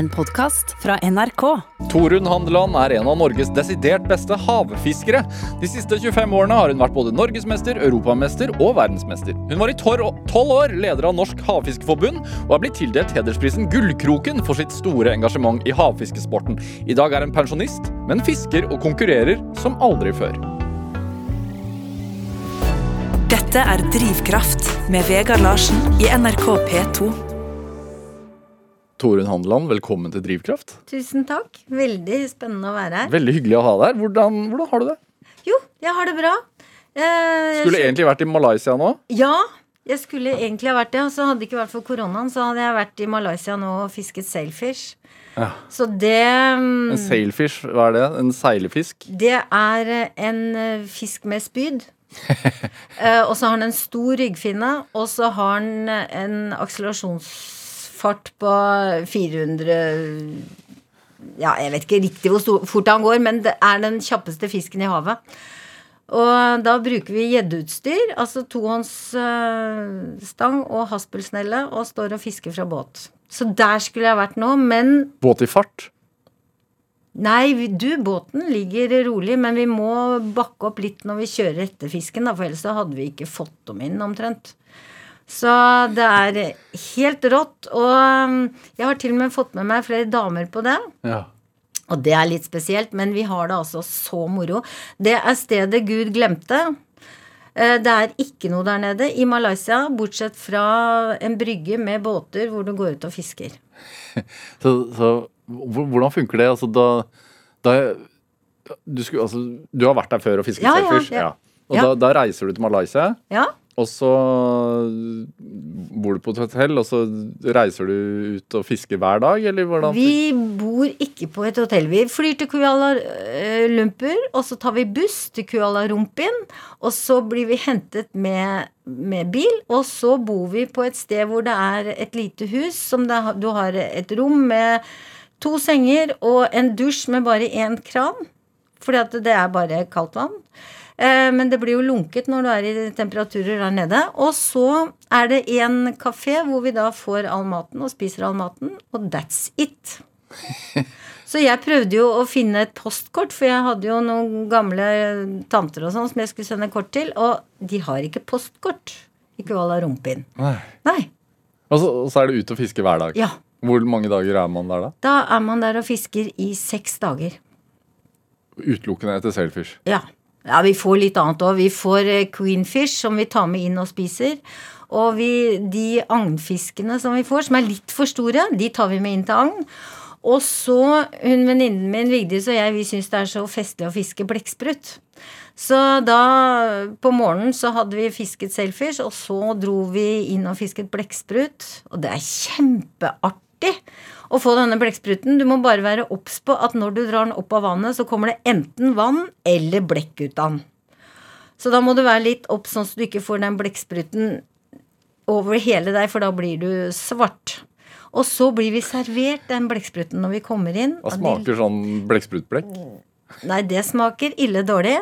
En podkast fra NRK. Torunn Handeland er en av Norges desidert beste havfiskere. De siste 25 årene har hun vært både norgesmester, europamester og verdensmester. Hun var i tolv år leder av Norsk Havfiskeforbund og er blitt tildelt hedersprisen Gullkroken for sitt store engasjement i havfiskesporten. I dag er hun pensjonist, men fisker og konkurrerer som aldri før. Dette er Drivkraft med Vegard Larsen i NRK P2. Torunn Handeland, velkommen til Drivkraft. Tusen takk. Veldig spennende å være her. Veldig hyggelig å ha deg her. Hvordan, hvordan har du det? Jo, jeg har det bra. Eh, skulle egentlig vært i Malaysia nå? Ja, jeg skulle egentlig ha vært det. Så hadde det ikke vært for koronaen, så hadde jeg vært i Malaysia nå og fisket sailfish. Ja. Så det mm, En sailfish, hva er det? En seilefisk? Det er en eh, fisk med spyd. uh, og så har den en stor ryggfinne, og så har den en akselerasjons fart på 400 Ja, jeg vet ikke riktig hvor stor, fort han går, men det er den kjappeste fisken i havet. Og da bruker vi gjeddeutstyr, altså tohåndsstang og haspelsnelle, og står og fisker fra båt. Så der skulle jeg vært nå, men Båt i fart? Nei, du, båten ligger rolig, men vi må bakke opp litt når vi kjører etter fisken, da, for ellers hadde vi ikke fått dem inn, omtrent. Så det er helt rått. Og um, jeg har til og med fått med meg flere damer på det. Ja. Og det er litt spesielt, men vi har det altså så moro. Det er stedet Gud glemte. Eh, det er ikke noe der nede i Malaysia, bortsett fra en brygge med båter hvor du går ut og fisker. så, så, hvordan funker det? Altså, da, da du, skulle, altså, du, har vært der før og fisket ja, selfish? Ja, ja. Og da, da, reiser du til Malaysia? Ja. Og så bor du på et hotell, og så reiser du ut og fisker hver dag, eller hvordan? Vi bor ikke på et hotell. Vi flyr til Kuala eh, Lumpur, og så tar vi buss til Kuala Rumpin, og så blir vi hentet med, med bil, og så bor vi på et sted hvor det er et lite hus, som det, du har et rom med to senger og en dusj med bare én kran, fordi at det er bare kaldt vann. Eh, men det blir jo lunket når du er i temperaturer der nede. Og så er det en kafé hvor vi da får all maten og spiser all maten, og that's it. Så jeg prøvde jo å finne et postkort, for jeg hadde jo noen gamle tanter og sånn som jeg skulle sende kort til, og de har ikke postkort i Kuala Rumpin. Nei. Nei. Og, så, og så, er det ut og fiske hver dag? Ja. Hvor mange dager er man der, da? Da er man der og fisker i seks dager. Utelukkende etter selfish? Ja. Ja, vi får litt annet òg. Vi får eh, queenfish som vi tar med inn og spiser. Og vi, de agnfiskene som vi får, som er litt for store, de tar vi med inn til agn. Og så hun venninnen min Vigdis og jeg, vi syns det er så festlig å fiske blekksprut. Så da på morgenen så hadde vi fisket selfish, og så dro vi inn og fisket blekksprut. Og det er kjempeartig å få denne blekkspruten. Du må bare være obs på at når du drar den opp av vannet, så kommer det enten vann eller blekk ut av den. Så da må du være litt obs sånn at du ikke får den blekkspruten over hele deg, for da blir du svart. Og så blir vi servert den blekkspruten når vi kommer inn. Hva smaker sånn blekksprutblekk? Nei, det smaker ille dårlig.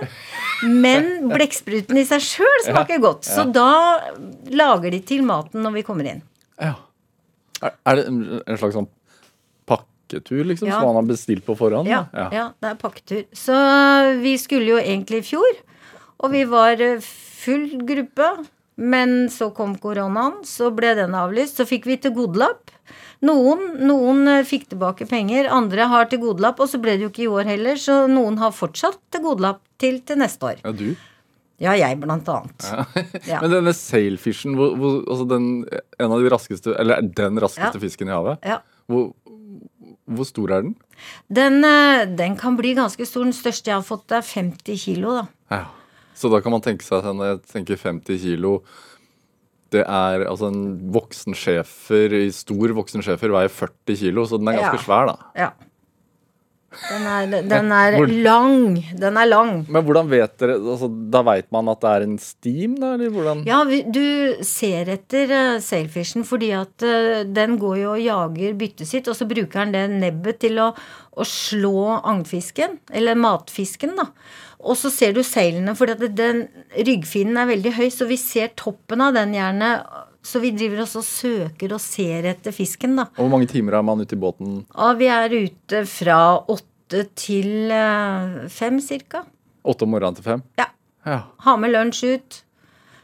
Men blekkspruten i seg sjøl smaker ja, godt. Så ja. da lager de til maten når vi kommer inn. Ja. Er det en slags sånn pakketur, liksom, ja. som han har bestilt på forhånd? Ja, ja. ja, det er pakketur. Så vi skulle jo egentlig i fjor, og vi var eh, full gruppe. Men så kom koronaen, så ble den avlyst. Så fikk vi til godelapp. Noen, noen eh, fikk tilbake penger, andre har til godelapp, og så ble det jo ikke i år heller, så noen har fortsatt tilgodelapp til, til neste år. Ja, du? Ja, jeg blant annet. Ja. Ja. Men denne sailfishen, hvor, hvor, altså den, en av de raskeste, eller den raskeste ja. fisken i havet, hvor, hvor stor er den? den? Eh, den? kan bli ganske stor. Den største jeg har fått, er 50 kilo. da. Ja. Så da kan man tenke seg at jeg tenker 50 kilo Det er altså en voksen schæfer, stor voksen schæfer veier 40 kilo, så den er ganske ja. svær, da. Ja. Den er, den er lang. Den er lang. Men hvordan vet dere altså, Da veit man at det er en steam, da? Eller hvordan? Ja, vi, du ser etter uh, sailfishen fordi at uh, den går jo og jager byttet sitt, og så bruker den det nebbet til å, å slå agnfisken, eller matfisken, da. Og så ser du seilene, fordi at den ryggfinnen er veldig høy, så vi ser toppen av den gjerne Så vi driver også og søker og ser etter fisken, da. Og hvor mange timer er man ute i båten? Og vi er ute fra åtte til eh, fem, cirka. Åtte om morgenen til fem? Ja. Ja. Ha med lunsj ut.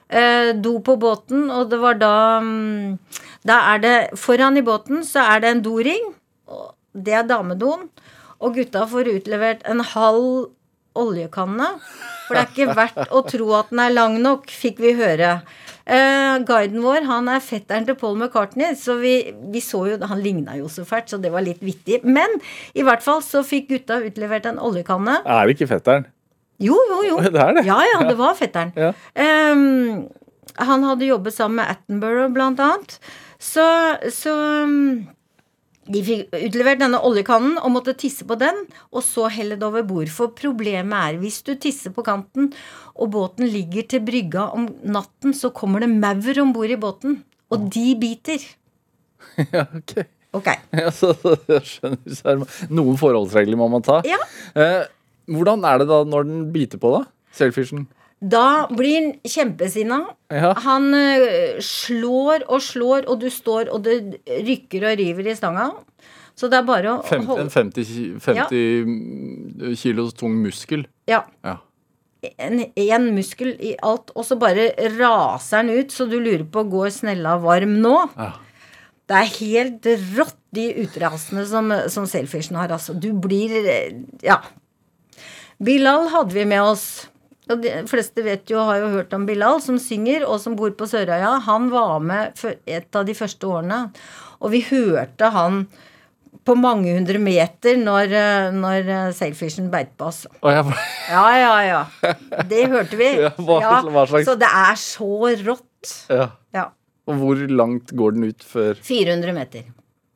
Eh, do på båten, og det var da mm, Da er det Foran i båten så er det en doring. Det er damedoen. Og gutta får utlevert en halv oljekanne. For det er ikke verdt å tro at den er lang nok, fikk vi høre. Eh, guiden vår han er fetteren til Paul McCartney, så vi, vi så jo Han ligna jo så fælt, så det var litt vittig. Men i hvert fall så fikk gutta utlevert en oljekanne. Er det ikke fetteren? Jo, jo, jo. Det er det. Ja, ja, det var fetteren. Ja. Um, han hadde jobbet sammen med Attenborough, blant annet. Så, så um, de fikk utlevert denne oljekannen og måtte tisse på den, og så helle det over bord. For problemet er, hvis du tisser på kanten, og båten ligger til brygga om natten, så kommer det maur om bord i båten. Og de biter. Ja, ok. Ok. Ja, så, så jeg skjønner. Så er noen forholdsregler må man ta. Ja. Eh, hvordan er det da når den biter på, da? Sailfishen? Da blir han kjempesinna. Ja. Han øh, slår og slår, og du står, og det rykker og river i stanga. Så det er bare å holde en 50, 50 ja. kilos tung muskel. Ja. Ja. En, en muskel i alt, og så bare raser den ut, så du lurer på går snella varm nå. Ja. Det er helt rått, de utrasene som, som Sailfishen har. Altså. Du blir eh, Ja. Bilal hadde vi med oss. Og de fleste vet jo, har jo hørt om Bilal, som synger, og som bor på Sørøya. Han var med et av de første årene. Og vi hørte han på mange hundre meter når, eh, når eh, Sailfishen beit på oss. Jeg, Ja, ja, ja. Det hørte vi. Ja, hva- hva slags- Så det er så rått. ja. Ja. Og hvor langt går den ut før 400 meter.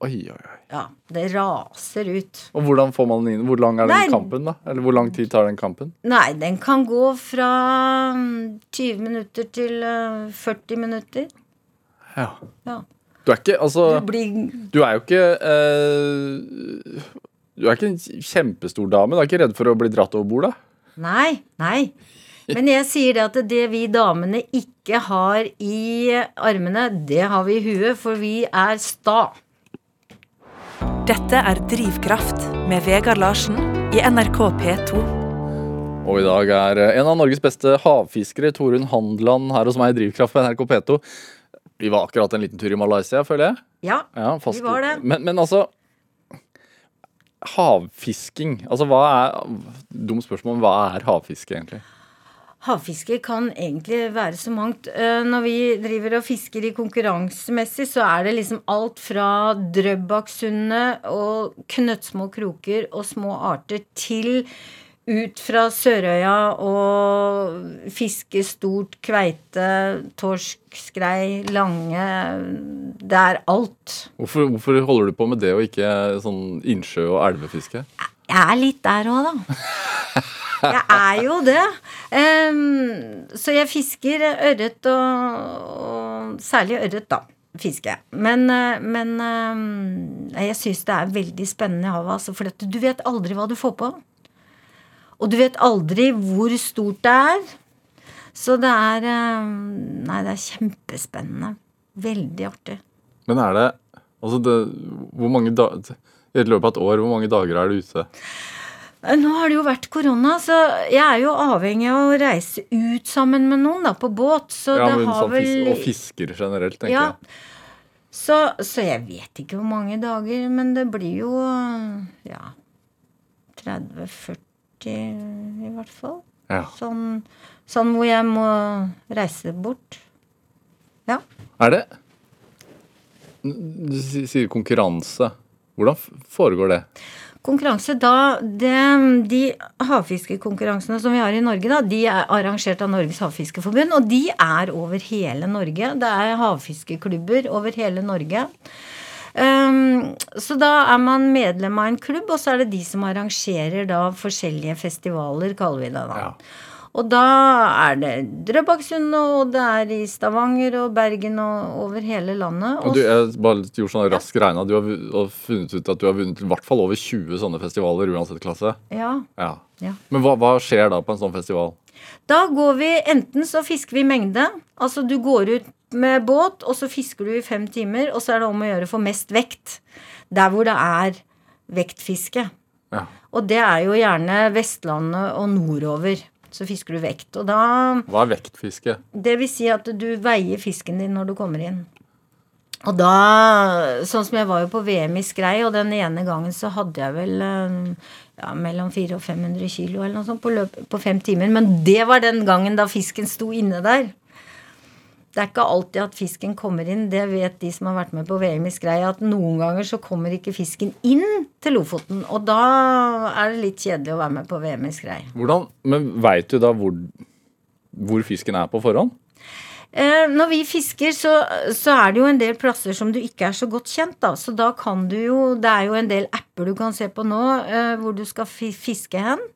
Oi, oi, oi. Ja, det raser ut. Og hvordan får man den inn? Hvor lang er den Nei. kampen, da? Eller hvor lang tid tar den kampen? Nei, den kan gå fra mm, 20 minutter til eh, 40 minutter. Ja. Ja. Du er ikke Altså, Du blir du er jo ikke eh, Du er ikke en kjempestor dame. Du er ikke redd for å bli dratt over bord, da? Nei, nei. Men jeg sier det at det vi damene ikke har i armene, det har vi i huet, for vi er sta. Dette er Drivkraft med Vegard Larsen i NRK P2. Og i dag er eh, en av Norges beste havfiskere, Torunn Handland, her hos meg i Drivkraft på NRK P2. Vi var akkurat en liten tur i Malaysia, føler jeg. Ja, Ja, fast- Vi var det. Men, men altså Havfisking. Altså hva er Dumt spørsmål, men hva er havfiske, egentlig? Havfiske kan egentlig være så mangt. Eh, Når vi driver og fisker i konkurransemessig, så er det liksom alt fra Drøbaksundet og knøttsmå kroker og små arter til ut fra Sørøya og fiske stort kveite, torsk, skrei, lange Det er alt. Hvorfor, hvorfor holder du på med det og ikke sånn innsjø- og elvefiske? Jeg er litt der òg, da. Jeg er jo det. Um, så jeg fisker ørret og, og Særlig ørret, da. Fisker jeg. Men, eh, men eh, jeg syns det er veldig spennende i havet, altså, for du vet aldri hva du får på. Og du vet aldri hvor stort det er. Så det er eh, Nei, det er kjempespennende. Veldig artig. Men er det Altså, det, hvor mange dager I løpet av et år, hvor mange dager er du ute? Eh, Nå har det jo vært korona, så jeg er jo avhengig av å reise ut sammen med noen da, på båt. Så Ja, det har sånn vel fisk, og fisker generelt, tenker Ja. jeg. Så, så jeg vet ikke hvor mange dager, men det blir jo ja 30-40 i hvert fall. Ja. Sånn, sånn hvor jeg må reise bort. Ja. Er det Du sier konkurranse. Hvordan foregår det? Konkurranse, da det, De havfiskekonkurransene som vi har i Norge, da, de er arrangert av Norges Havfiskeforbund. Og de er over hele Norge. Det er havfiskeklubber over hele Norge. Um, så da er man medlem av en klubb, og så er det de som arrangerer da forskjellige festivaler, kaller vi det da. Ja. Og da er det Drøbaksund, og det er i Stavanger og Bergen og over hele landet. Og du, jeg bare gjorde sånn rask regna. Du har funnet ut at du har vunnet i hvert fall over 20 sånne festivaler uansett klasse. ja, Ja. ja. Men hva, hva skjer da på en sånn festival? Da går vi Enten så fisker vi mengde. Altså du går ut med båt, og så fisker du i fem timer, og så er det om å gjøre for mest vekt. Der hvor det er vektfiske. Ja. Og det er jo gjerne Vestlandet og nordover. Så fisker du vekt. Og da Hva er vektfiske? Det vil si at du veier fisken din når du kommer inn. Og da Sånn som jeg var jo på VM i skrei, og den ene gangen så hadde jeg vel eh, ja, mellom 400 og 500 kilo eller noe sånt på, løp, på fem timer. Men det var den gangen da fisken sto inne der. Det er ikke alltid at fisken kommer inn. Det vet de som har vært med på VM i skrei, at noen ganger så kommer ikke fisken inn til Lofoten. Og da er det litt kjedelig å være med på VM i skrei. Hvordan, Men veit du da hvor, hvor fisken er på forhånd? Eh, når vi fisker, så, så er det jo en del plasser som du ikke er så godt kjent, da. Så da kan du jo Det er jo en del apper du kan se på nå uh, hvor du skal fiske hen.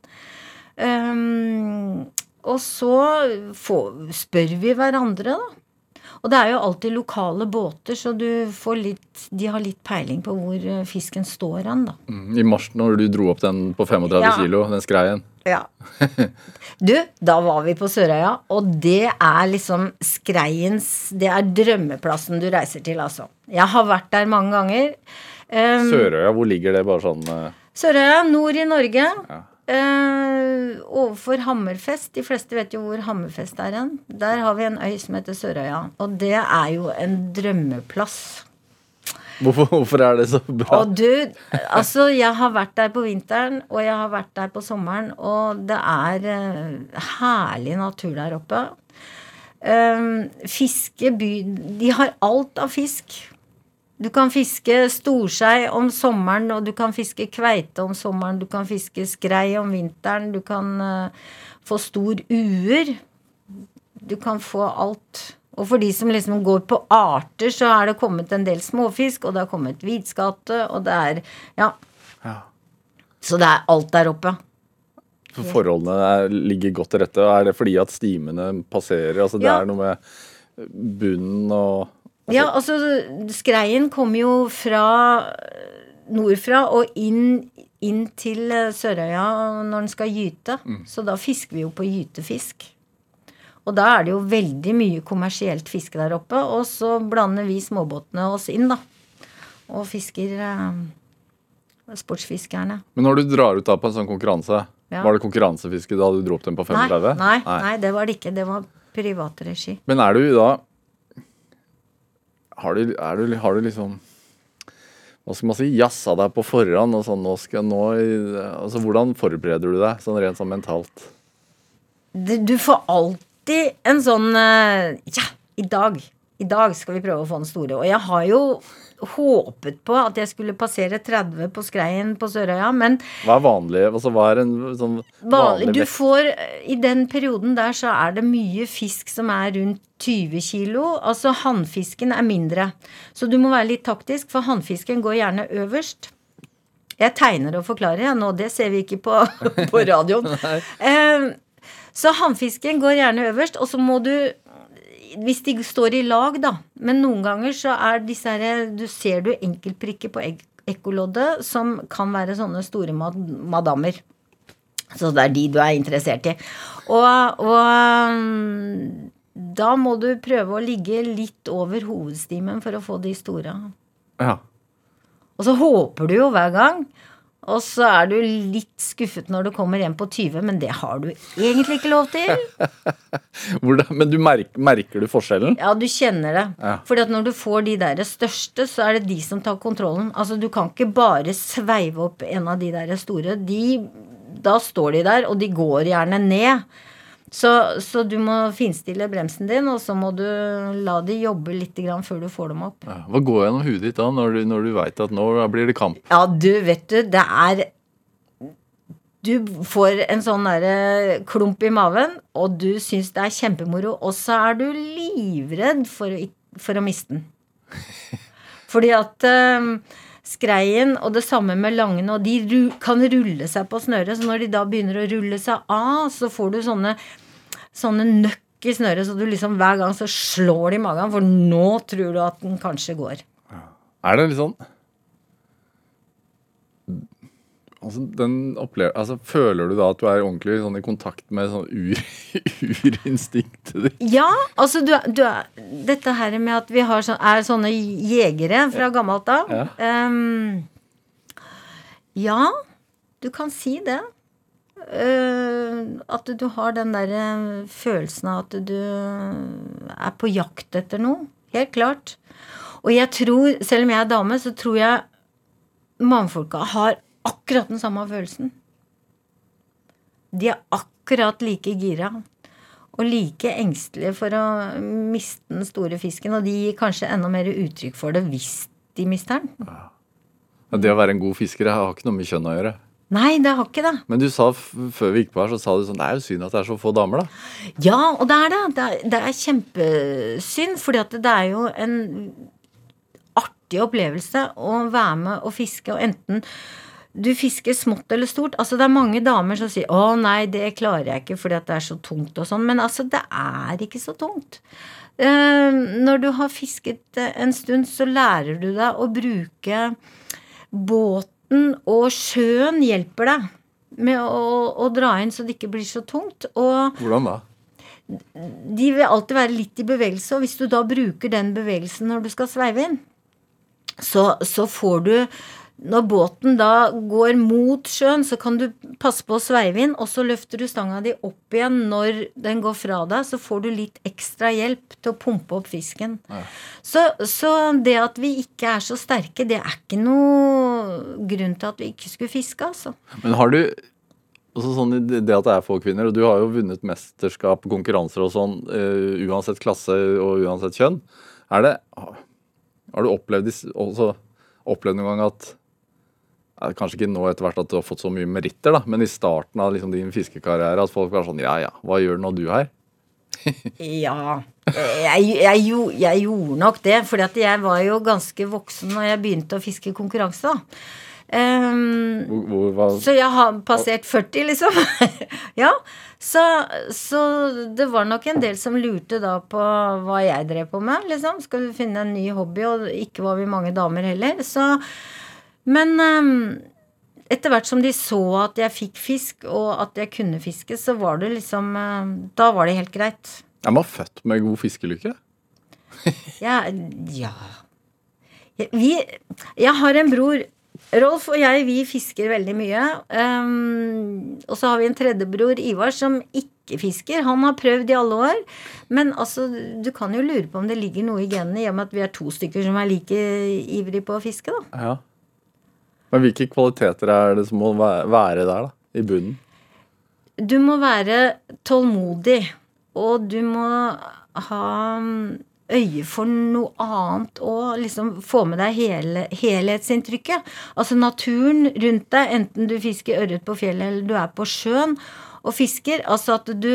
Um, og så får, spør vi hverandre, da. Og det er jo alltid lokale båter, så du får litt De har litt peiling på hvor eh, fisken står hen, da. Mm, I mars når du dro opp den på 35 Ja. kilo, den skreien. Ja. Du, da var vi på Sørøya, og det er liksom skreiens Det er drømmeplassen du reiser til, altså. Jeg har vært der mange ganger. Um, Sørøya, hvor ligger det? Bare sånn uh... Sørøya, nord i Norge. Ja. Eh, overfor Hammerfest. De fleste vet jo hvor Hammerfest er hen. Der har vi en øy som heter Sørøya. Og det er jo en drømmeplass. hvorfor, hvorfor er det så bra? Og du, altså jeg har vært der på vinteren, og jeg har vært der på sommeren, og det er eh, herlig natur der oppe. Um, fiske by De har alt av fisk. Du kan fiske storskei om sommeren, og du kan fiske kveite om sommeren. Du kan fiske skrei om vinteren. Du kan uh, få stor uer. Du kan få alt. Og for de som liksom går på arter, så er det kommet en del småfisk, og det har kommet hvitskate, og det er Ja. Ja. Så det er alt der oppe. For Forholdene er, ligger godt til rette. Er det fordi at stimene passerer? Altså Det Ja. er noe med bunnen og Ja, altså skreien kommer jo fra nordfra og inn, inn til eh, Sørøya når den skal gyte. Så da fisker vi jo på gytefisk. Og da er det jo veldig mye kommersielt fiske der oppe. Og så blander vi småbåtene oss inn, da. Og fisker eh, sportsfiskerne. Men når du drar ut da på en sånn konkurranse, Ja. var det konkurransefiske da du dro opp den på Nei, 35? nei, nei, det var det ikke. Det var privatregi. Men er du da Har du, du, har du liksom Hva skal man si? Jazza deg på forhånd og sånn nå skal nå Altså Hvordan forbereder du deg sånn rent sånn mentalt? Du, du får alltid en sånn eh, Ja, i dag. I dag skal vi prøve å få den store. Og jeg har jo håpet på at jeg skulle passere 30 på skreien på Sørøya, men Hva er vanlig? Altså, hva er en sånn vanlig, du får I den perioden der så er det mye fisk som er rundt 20 kilo. Altså hannfisken er mindre. Så du må være litt taktisk, for hannfisken går gjerne øverst. Jeg tegner og forklarer, jeg nå. Det ser vi ikke på, på radioen. Eh, så hannfisken går gjerne øverst, og så må du hvis de står i lag, da. Men noen ganger så er disse her Du ser du enkeltprikker på ek ekkoloddet som kan være sånne store mad madammer. Så det er de du er interessert i. Og, og mm, da må du prøve å ligge litt over hovedstimen for å få de store. Ja. Og så håper du jo hver gang. Og så er du litt skuffet når du kommer hjem på 20, men det har du egentlig ikke lov til. Men du merker, merker du forskjellen? Ja, du kjenner det. Ja. Fordi at når du får de der største, så er det de som tar kontrollen. Altså, du kan ikke bare sveive opp en av de der store. De, da står de der, og de går gjerne ned. Så, så du må finstille bremsen din, og så må du la de jobbe litt grann før du får dem opp. Ja. Hva går gjennom huet ditt da, når du, når du veit at nå blir det kamp? Ja, du, vet du, det er Du får en sånn derre klump i maven, og du syns det er kjempemoro, og så er du livredd for å, for å miste den. Fordi at eh, skreien, og det samme med langene, og de kan rulle seg på snøret, så når de da begynner å rulle seg av, så får du sånne, sånne nøkk i snøret, så du liksom hver gang så slår det i magen, for nå tror du at den kanskje går. Er det litt sånn Altså, den opplever, altså, føler du da at du er ordentlig sånn, i kontakt med sånn ur, urinstinktet ditt? Ja, altså du, du Dette her med at vi har sånn, er sånne jegere fra gammelt av. Ja. Um, ja, du kan si det. Eh, at du har den derre følelsen av at du er på jakt etter noe. Helt klart. Og jeg tror, selv om jeg er dame, så tror jeg mannfolka har akkurat den samme følelsen. De er akkurat like gira. Og like engstelige for å miste den store fisken. Og de gir kanskje enda mer uttrykk for det hvis de mister den. Ja, Det å være en god fisker har ikke noe med kjønn å gjøre. Nei, det har ikke det. Men du sa før vi gikk på her, så sa du sånn Det er jo synd at det er så få damer, da. Ja, og det er det. Det er, det er kjempesynd, fordi at det er jo en artig opplevelse å være med og fiske, og enten du fisker smått eller stort. Altså Det er mange damer som sier 'Å nei, det klarer jeg ikke fordi at det er så tungt', og sånn. Men altså, det er ikke så tungt. Eh, når du har fisket en stund, så lærer du deg å bruke båten og sjøen hjelper deg med å, å dra inn så det ikke blir så tungt. Og Hvordan da? de vil alltid være litt i bevegelse, og hvis du da bruker den bevegelsen når du skal sveive inn, så, så får du Når båten da går mot sjøen, så kan du passe på å sveive inn, og så løfter du stanga di opp igjen når den går fra deg, så får du litt ekstra hjelp til å pumpe opp fisken. Så, så det at vi ikke er så sterke, det er ikke noe grunn til at vi ikke skulle fiske, altså. Men har du også sånn det at det er få kvinner, og du har jo vunnet mesterskap, konkurranser og sånn, uh, uansett klasse og uansett kjønn. Er det Har du opplevd, også, opplevd noen gang at ja, Kanskje ikke nå etter hvert at du har fått så mye meritter, da, men i starten av liksom din fiskekarriere at folk var sånn Ja ja, hva gjør nå du her? Ja. Jeg, jeg, jeg gjorde nok det, for jeg var jo ganske voksen når jeg begynte å fiske konkurranse. da. Um, Hvor, hvor, så jeg har passert 40, liksom. ja. Så, så det var nok en del som lurte da på hva jeg drev på med. liksom. Skal du finne en ny hobby? Og ikke var vi mange damer heller. Så Men ehm, etter hvert som de så at jeg fikk fisk, og at jeg kunne fiske, så var det liksom eh, Da var det helt greit. er man født med god fiskelykke? Ja, ja. Vi, jeg har en bror. Rolf og jeg, vi fisker veldig mye. Um, og så har vi en tredjebror, Ivar, som ikke fisker. Han har prøvd i alle år. Men altså, du kan jo lure på om det ligger noe i genene, i og med at vi er to stykker som er like ivrige på å fiske, da. Ja. Men hvilke kvaliteter er det som må være der, da? I bunnen? Du må være tålmodig, og du må ha øye for noe annet og liksom få med deg hele, helhetsinntrykket. Altså naturen rundt deg, enten du fisker ørret på fjellet eller du er på sjøen og fisker. Altså at du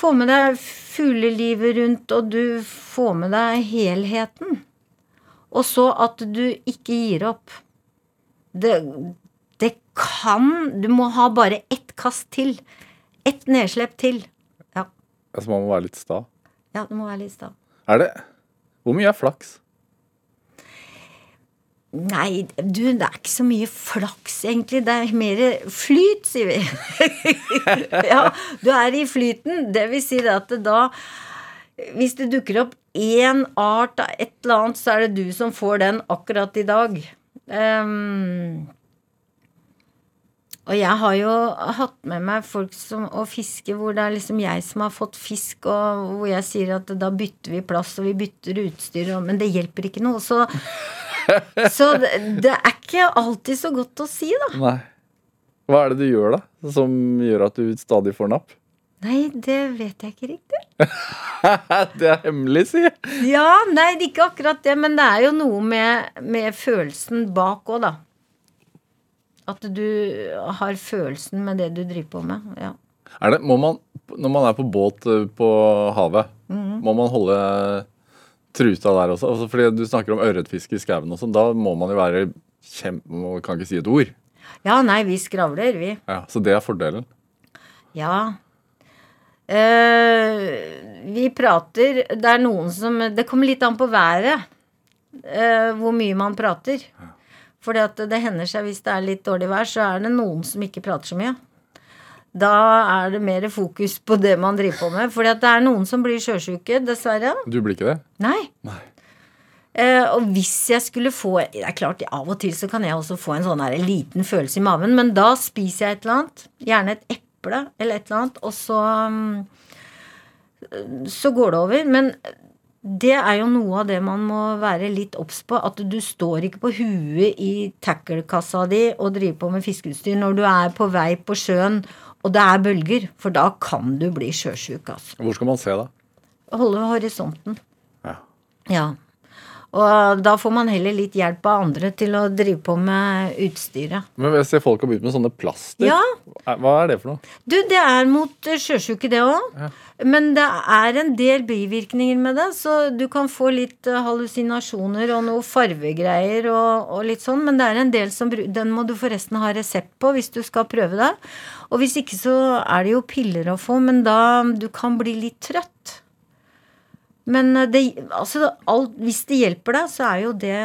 får med deg fuglelivet rundt, og du får med deg helheten. Og så at du ikke gir opp. Det, det kan Du må ha bare ett kast til. Ett nedslepp til. Ja, Altså Man må være litt sta. ja det må være litt sta. Er det Hvor mye er flaks? Nei, du, det er ikke så mye flaks, egentlig. Det er mer flyt, sier vi. ja, du er i flyten. Det vil si at det da Hvis det dukker opp én art av et eller annet, så er det du som får den akkurat i dag. Ehm, og jeg har jo hatt med meg folk som, å fiske hvor det er liksom jeg som har fått fisk, og hvor jeg sier at da bytter vi plass, og vi bytter utstyr, og, men det hjelper ikke noe. Så, så det, det er ikke alltid så godt å si, da. Nei. Hva er det du gjør, da, som gjør at du stadig får napp? Nei, det vet jeg ikke riktig. det er hemmelig, si! Ja, nei, det er ikke akkurat det, men det er jo noe med, med følelsen bak òg, da. At du har følelsen med det du driver på med. Ja. Er det, må man, når man er på båt eh, på havet, Mhm. må man holde truta der også? Altså, fordi du snakker om ørretfiske i skauen og sånn. Da må man jo være kjempe... Kan ikke si et ord. ja, nei, vi skravler, vi. Ja, så det er fordelen. Ja. Eh, vi prater Det er noen som Det kommer litt an på været. eh, hvor mye man prater. Fordi at det hender seg hvis det er litt dårlig vær, så er det noen som ikke prater så mye. Da er det mer fokus på det man driver på med. Fordi at det er noen som blir sjøsjuke, dessverre. Du blir ikke det? Nei. Nei. Eh, og hvis jeg skulle få Det er klart, av og til så kan jeg også få en sånn her liten følelse i maven, men da spiser jeg et eller annet. Gjerne et eple eller et eller annet, og så mm, Så går det over. Men det er jo noe av det man må være litt obs på. At du står ikke på huet i tacklekassa di og driver på med fiskeutstyr når du er på vei på sjøen og det er bølger. For da kan du bli sjøsjuk, altså. Hvor skal man se, da? Holde horisonten. Ja. Ja. Og da får man heller litt hjelp av andre til å drive på med utstyret. Men jeg ser folk har begynt med sånne plaster. Ja. Hva er det for noe? Du, det er mot eh, sjøsjuke, det òg. Men det er en del bivirkninger med det, så du kan få litt eh, hallusinasjoner og noe farvegreier og, og litt sånn, men det er en del som Den må du forresten ha resept på hvis du skal prøve det. Og hvis ikke så er det jo piller å få, men da du kan bli litt trøtt. Men eh, det, altså, alt, hvis det hjelper deg, så er jo det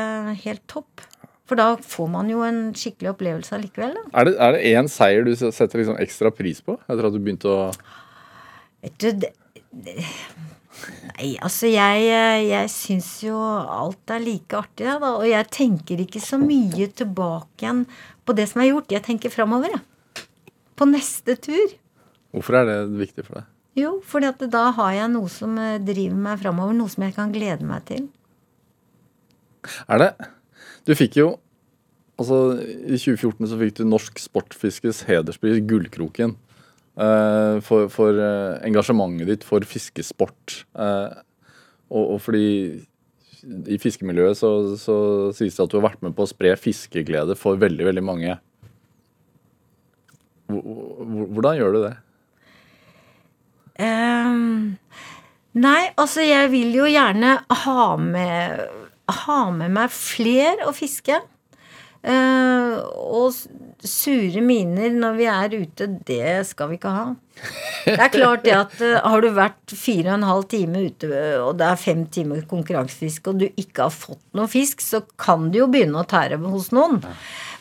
helt topp. For da får man jo en skikkelig opplevelse allikevel. Da. Er det, er det én seier du setter liksom ekstra pris på etter at du begynte å Vet du, det, det Nei, altså jeg, jeg syns jo alt er like artig, da. Og jeg tenker ikke så mye tilbake igjen på det som er gjort. Jeg tenker framover, jeg. På neste tur. Hvorfor er det viktig for deg? Jo, fordi da har jeg noe som eh, driver meg framover. Noe som jeg kan glede meg til. Er det Du fikk jo Altså, i 2014 så fikk du Norsk Sportfiskes hederspris, Gullkroken. eh, for, for eh, engasjementet ditt for fiskesport. Og, og fordi i fiskemiljøet så, så sies det at du har vært med på å spre fiskeglede for veldig, veldig mange. Hvor- hvor- Hvordan gjør du det? Ehm, nei, altså jeg vil jo gjerne ha med, ha med meg fler å fiske. Eh, og sure miner når vi er ute, det skal vi ikke ha. Det er klart det at eh, har du vært fire og en halv time ute, og det er fem timer konkurransefiske, og du ikke har fått noe fisk, så kan det jo begynne å tære hos noen.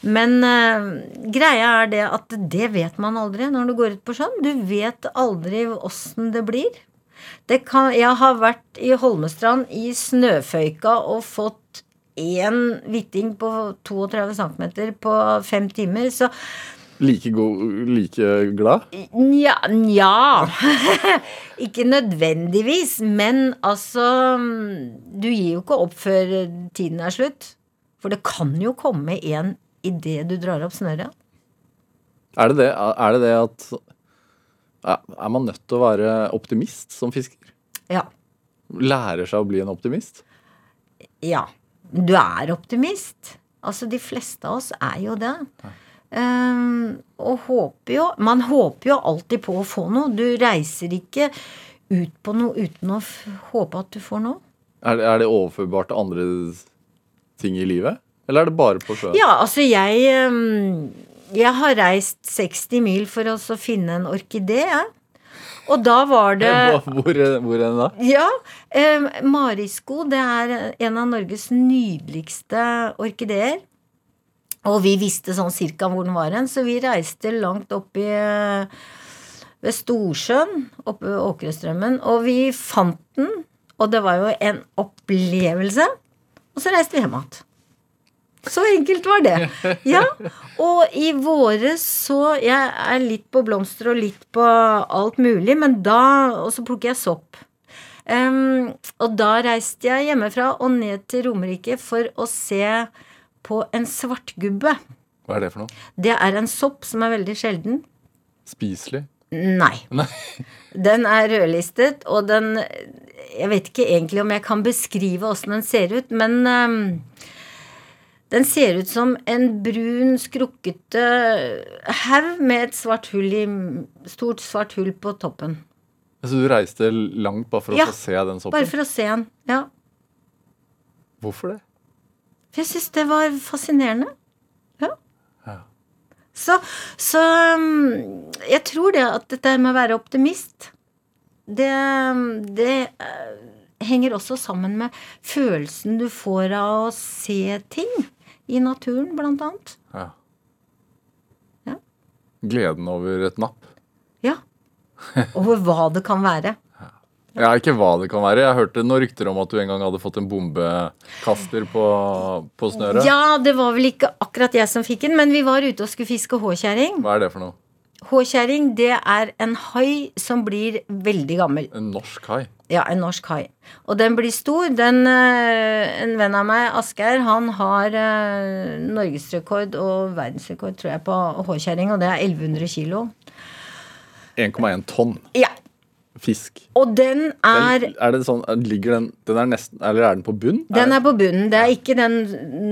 Men uh, greia er det at det vet man aldri når du går ut på sjøen. Du vet aldri åssen det blir. Det kan, jeg har vært i Holmestrand i snøføyka og fått én hvitting på 32 cm på fem timer. Så Like, god, like glad? Nja, nja. ikke nødvendigvis, men altså Du gir jo ikke opp før tiden er slutt. For det kan jo komme en idet du drar opp snøret. Er det det, er det, det at ja, Er man nødt til å være optimist som fisker? Ja. Lærer seg å bli en optimist? Ja. Du er optimist. Altså, de fleste av oss er jo det. Um, og håper jo Man håper jo alltid på å få noe. Du reiser ikke ut på noe uten å håpe at du får noe. Er det, er det overførbart til andre ting i livet? Eller er det bare på sjøen? Ja, altså jeg ehm, Jeg har reist 60 mil for å finne en orkidé, jeg. Og da var det Hvor, hvor er den da? Ja. Eh, Marisko, det er en av Norges nydeligste orkideer. Og vi visste sånn cirka hvor den var hen, så vi reiste langt opp i eh, ved Storsjøen, oppe ved Åkrestrømmen, og vi fant den, og det var jo en opplevelse. Og så reiste vi hjem igjen. Så enkelt var det. Ja. Og i våre så Jeg er litt på blomster og litt på alt mulig, men da Og så plukker jeg sopp. Um, og da reiste jeg hjemmefra og ned til Romerike for å se på en svartgubbe. Hva er det for noe? Det er en sopp som er veldig sjelden. Spiselig? Nei. Nei. Den er rødlistet, og den Jeg vet ikke egentlig om jeg kan beskrive åssen den ser ut, men ehm, den ser ut som en brun, skrukkete haug med et svart hull i Stort svart hull på toppen. Så du reiste langt bare for å Ja, få se den soppen? Bare for å se den. Ja. Hvorfor det? For jeg syns det var fascinerende. Ja. Ja. Så, så um, jeg tror det at dette med å være optimist, det, det eh, henger også sammen med følelsen du får av å se ting. I naturen, blant annet. Ja. Ja. Gleden over et napp. Ja. Over hva det kan være. Ja, ikke hva det kan være. Jeg hørte noen rykter om at du en gang hadde fått en bombekaster på, på snøret. Ja, det var vel ikke akkurat jeg som fikk den, men vi var ute og skulle fiske håkjerring. Hva er det for noe? Håkjerring, det er en hai som blir veldig gammel. En norsk hai? Ja, en norsk hai. Og den blir stor. Den, eh, en venn av meg, Asgeir, han har eh, norgesrekord og verdensrekord, tror jeg, på håkjerring, og det er 1100 kilo. 1,1 tonn Ja. Fisk. Og den er Den, er det sånn, ligger den, den er nesten, Eller er den på bunn? Den er på bunnen. Det er ikke den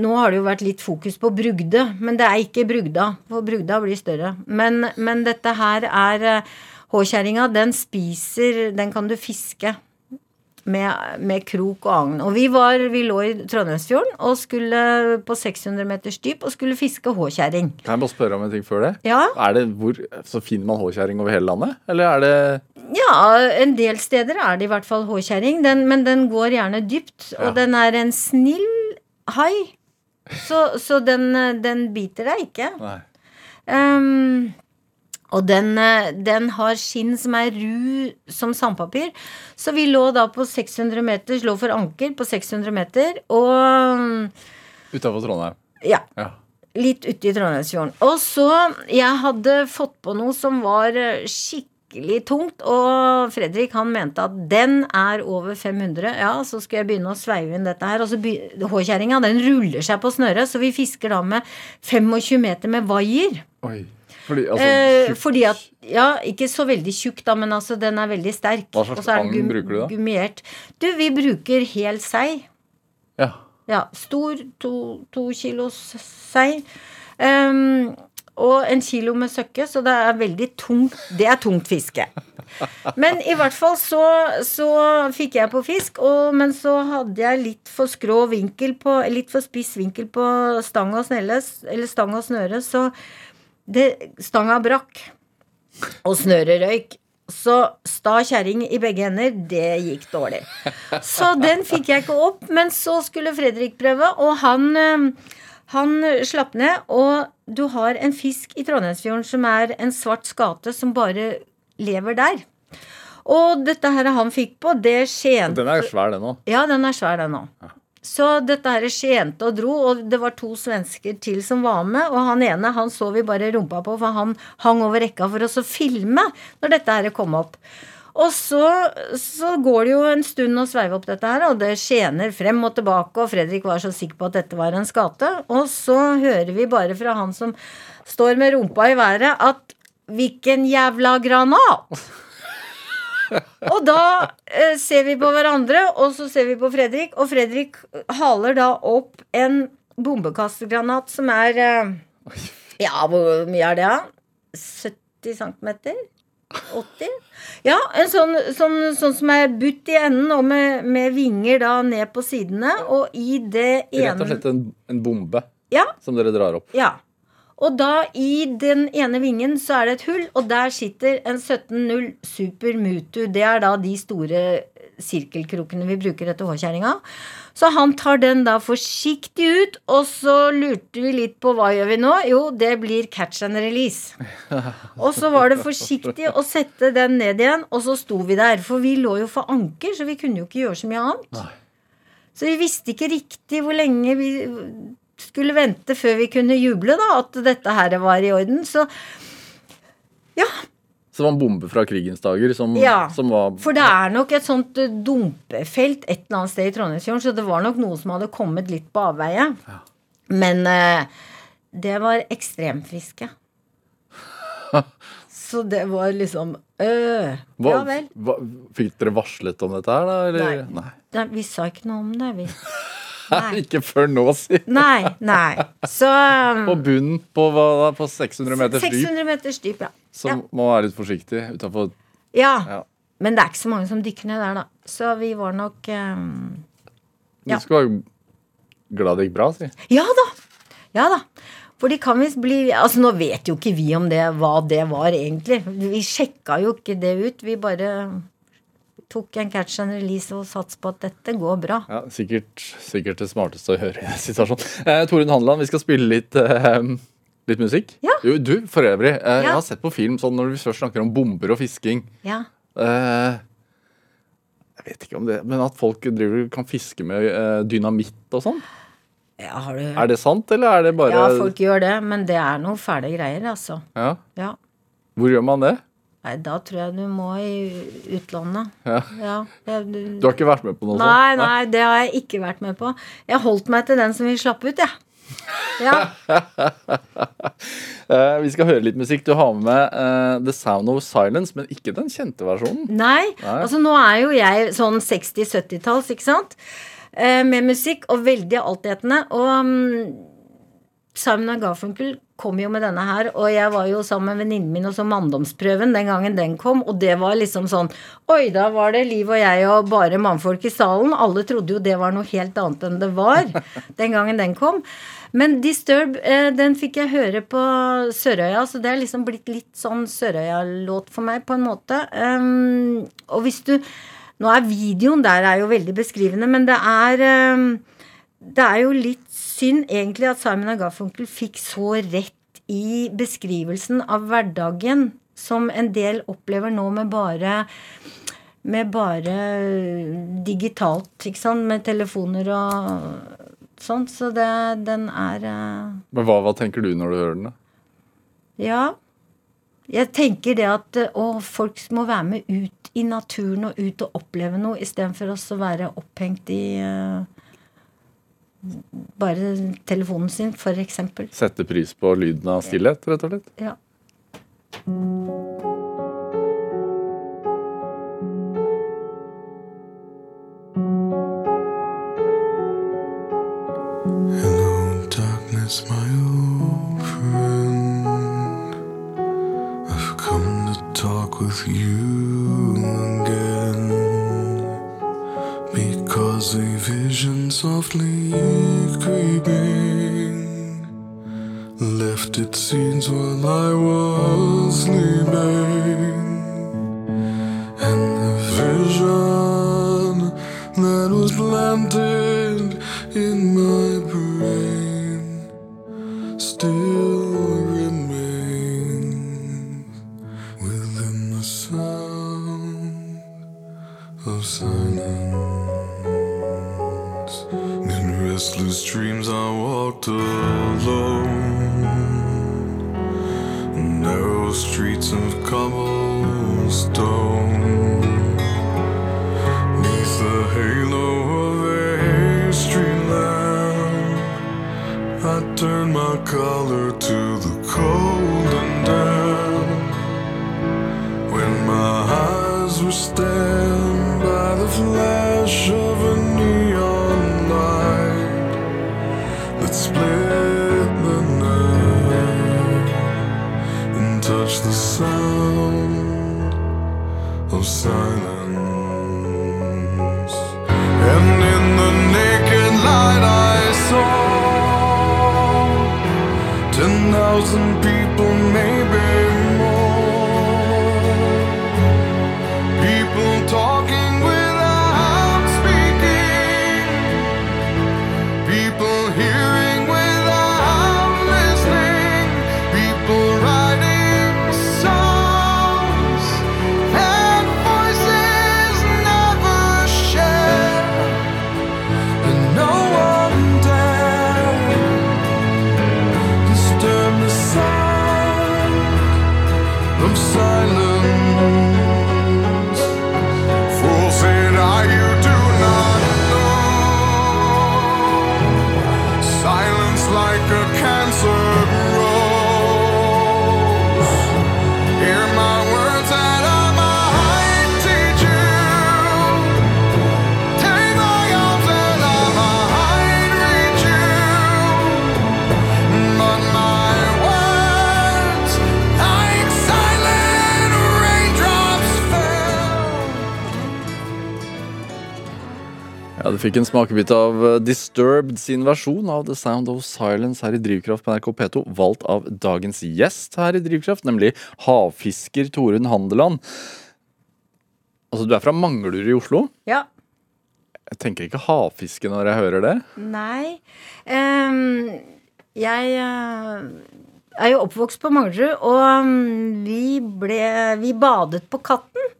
Nå har det jo vært litt fokus på brugde, men det er ikke brugda. For brugda blir større. Men, men dette her er eh, Håkjerringa, den spiser Den kan du fiske. Med, med krok og agn. Og vi var, vi lå i Trondheimsfjorden og skulle på 600 meters dyp og skulle fiske håkjerring. Kan jeg bare spørre om en ting før det? Ja, Er det hvor, Så finner man håkjerring over hele landet? Eller er det ja, en del steder er det i hvert fall håkjerring, men den går gjerne dypt. Ja. Og den er en snill hai. Så, så den, den biter deg ikke. Nei. Ehm, og den, eh, den har skinn som er ru som sandpapir. Så vi lå da på 600 meter, lå for anker på 600 meter, og Utafor Trondheim. ja, Ja. litt ute i Trondheimsfjorden. Og så Jeg hadde fått på noe som var eh, skikkelig tungt, og Fredrik han mente at den er over 500. Ja, så skal jeg begynne å sveive inn dette her. Og så Håkjerringa den ruller seg på snøret, så vi fisker da med 25 meter med vaier. Oi. Fordi, altså, Eh, fordi at Ja, ikke så veldig tjukk, da, men altså den er veldig sterk. Hva slags agn gum- bruker du da? Gummiert. Du, vi bruker hel sei. Ja. Ja, stor to, to kilos sei. Um, og en kilo med søkke, så det er veldig tungt. Det er tungt fiske. Men i hvert fall så, så fikk jeg på fisk, og, men så hadde jeg litt for skrå vinkel på Litt for spiss vinkel på stang og snelle, eller stang og snøre, så det, stanga brakk. Og snøret røyk. Så sta kjerring i begge hender, det gikk dårlig. Så den fikk jeg ikke opp. Men så skulle Fredrik prøve, og han, eh, han slapp ned. Og du har en fisk i Trondheimsfjorden som er en svart skate som bare lever der. Og dette her han fikk på, det skjente Den er svær, den òg. ja, den er svær, den òg. Så dette her skjente og dro, og det var to svensker til som var med. Og han ene han så vi bare rumpa på, for han hang over rekka for oss å filme når dette her kom opp. Og så, så går det jo en stund å sveive opp dette her, og det skjener frem og tilbake, og Fredrik var så sikker på at dette var en skate. Og så hører vi bare fra han som står med rumpa i været, at hvilken jævla granat! Og da eh, ser vi på hverandre, og så ser vi på Fredrik, og Fredrik haler da opp en bombekastgranat som er eh, Ja, hvor mye er det, da? 70 cm? 80? Ja, en sånn, sånn, sånn som er butt i enden, og med, med vinger da ned på sidene, og i det ene Rett og slett en, en bombe Ja, som dere drar opp. ja. Og da i den ene vingen så er det et hull, og der sitter en 17-0 Super Mutu. Det er da de store sirkelkrokene vi bruker etter håkjerringa. Så han tar den da forsiktig ut, og så lurte vi litt på hva gjør vi nå? Jo, det blir catch and release. Og så var det forsiktig å sette den ned igjen, og så sto vi der. For vi lå jo for anker, så vi kunne jo ikke gjøre så mye annet. Nei. Så vi visste ikke riktig hvor lenge vi skulle vente før vi kunne juble, da, at dette her var i orden. Så ja. Så det var en bombe fra krigens dager som, Ja, som var For det er nok et sånt eh, dumpefelt et eller annet sted i Trondheimsfjorden, så det var nok noe som hadde kommet litt på avveie. Men eh, det var ekstremfiske. Så det var liksom øh, hva, Ja vel. hva, Fikk dere varslet om dette her, da? Eller? Nei. Nei, vi sa ikke noe om det, vi. Nei. Ikke før nå, si. Nei, nei. Så um, På bunnen på, hva, på 600 meters dyp, 600 meters dyp, ja. så ja. må være litt forsiktig utafor ja. Ja. Men det er ikke så mange som dykker ned der, da. Så vi var nok um, Du Ja. skal være glad det gikk bra, si. Ja da! Ja da. For de kan visst bli Altså, nå vet jo ikke vi om det, hva det var, egentlig. Vi sjekka jo ikke det ut. Vi bare tok en catch and release og satset på at dette går bra. Ja, sikkert, sikkert det smarteste å høre i den situasjonen. Eh, Torunn Handeland, vi skal spille litt, eh, litt musikk. Ja. Jo, du, for øvrig, eh, jeg har sett på film sånn når vi først snakker om bomber og fisking. Ja. Eh, jeg vet ikke om det, men at folk driver, kan fiske med eh, dynamitt og sånn. ja, har du Er det sant, eller er det bare Ja, folk gjør det, men det er noe fæle greier, altså. Ja. Ja. Hvor gjør man det? Nei, da tror jeg du må i utlandet. Ja. Ja. det- du- Du har ikke vært med på noe sånt? nei, nei, det har jeg ikke vært med på. Jeg holdt meg til den som vi slapp ut, jeg. Ja. uh, vi skal høre litt musikk. Du har med uh, The Sound of Silence, men ikke den kjente versjonen. Nei, Nei. altså nå er jo jeg sånn 60-70-talls, ikke sant? Uh, med musikk og veldig altetende. Og um, Simon Garfunkel kom jo med denne her, og jeg var jo sammen med venninnen min og så manndomsprøven den gangen den kom, og det var liksom sånn Oi, da var det Liv og jeg og bare mannfolk i salen. Alle trodde jo det var noe helt annet enn det var den gangen den kom. Men Disturb, eh, den fikk jeg høre på Sørøya, så det er liksom blitt litt sånn Sørøya-låt for meg, på en måte. Um, og hvis du Nå er videoen der er jo veldig beskrivende, men det er um, det er jo litt synd egentlig at Simon Garfunkel fikk så rett i beskrivelsen av hverdagen som en del opplever nå med bare med bare digitalt, ikke sant, med telefoner og sånt. Så det, den er eh, Men hva, hva tenker du når du hører den? da? Ja. Jeg tenker det at eh, å, folk må være med ut i naturen og ut og oppleve noe, istedenfor å være opphengt i eh, bare telefonen sin, for eksempel. Sette pris på lyden av stillhet, rett og slett? Ja. Hello, darkness, my old friend. I've come to talk with you again. Because a vision softly its seeds while I was sleeping. And the vision that was planted in my brain still remains within the sound of silence. In restless dreams, I walked alone. come on, stone. Fikk en smakebit av eh, Disturbed sin versjon av The Sound of Silence her i Drivkraft på NRK P2, valgt av dagens gjest her i Drivkraft, nemlig havfisker Torunn Handeland. Altså, du er fra Manglerud i Oslo. Ja. Jeg tenker ikke havfiske når jeg hører det. Nei. Um, jeg uh, er jo oppvokst på Manglerud, og um, vi ble Vi badet på Katten.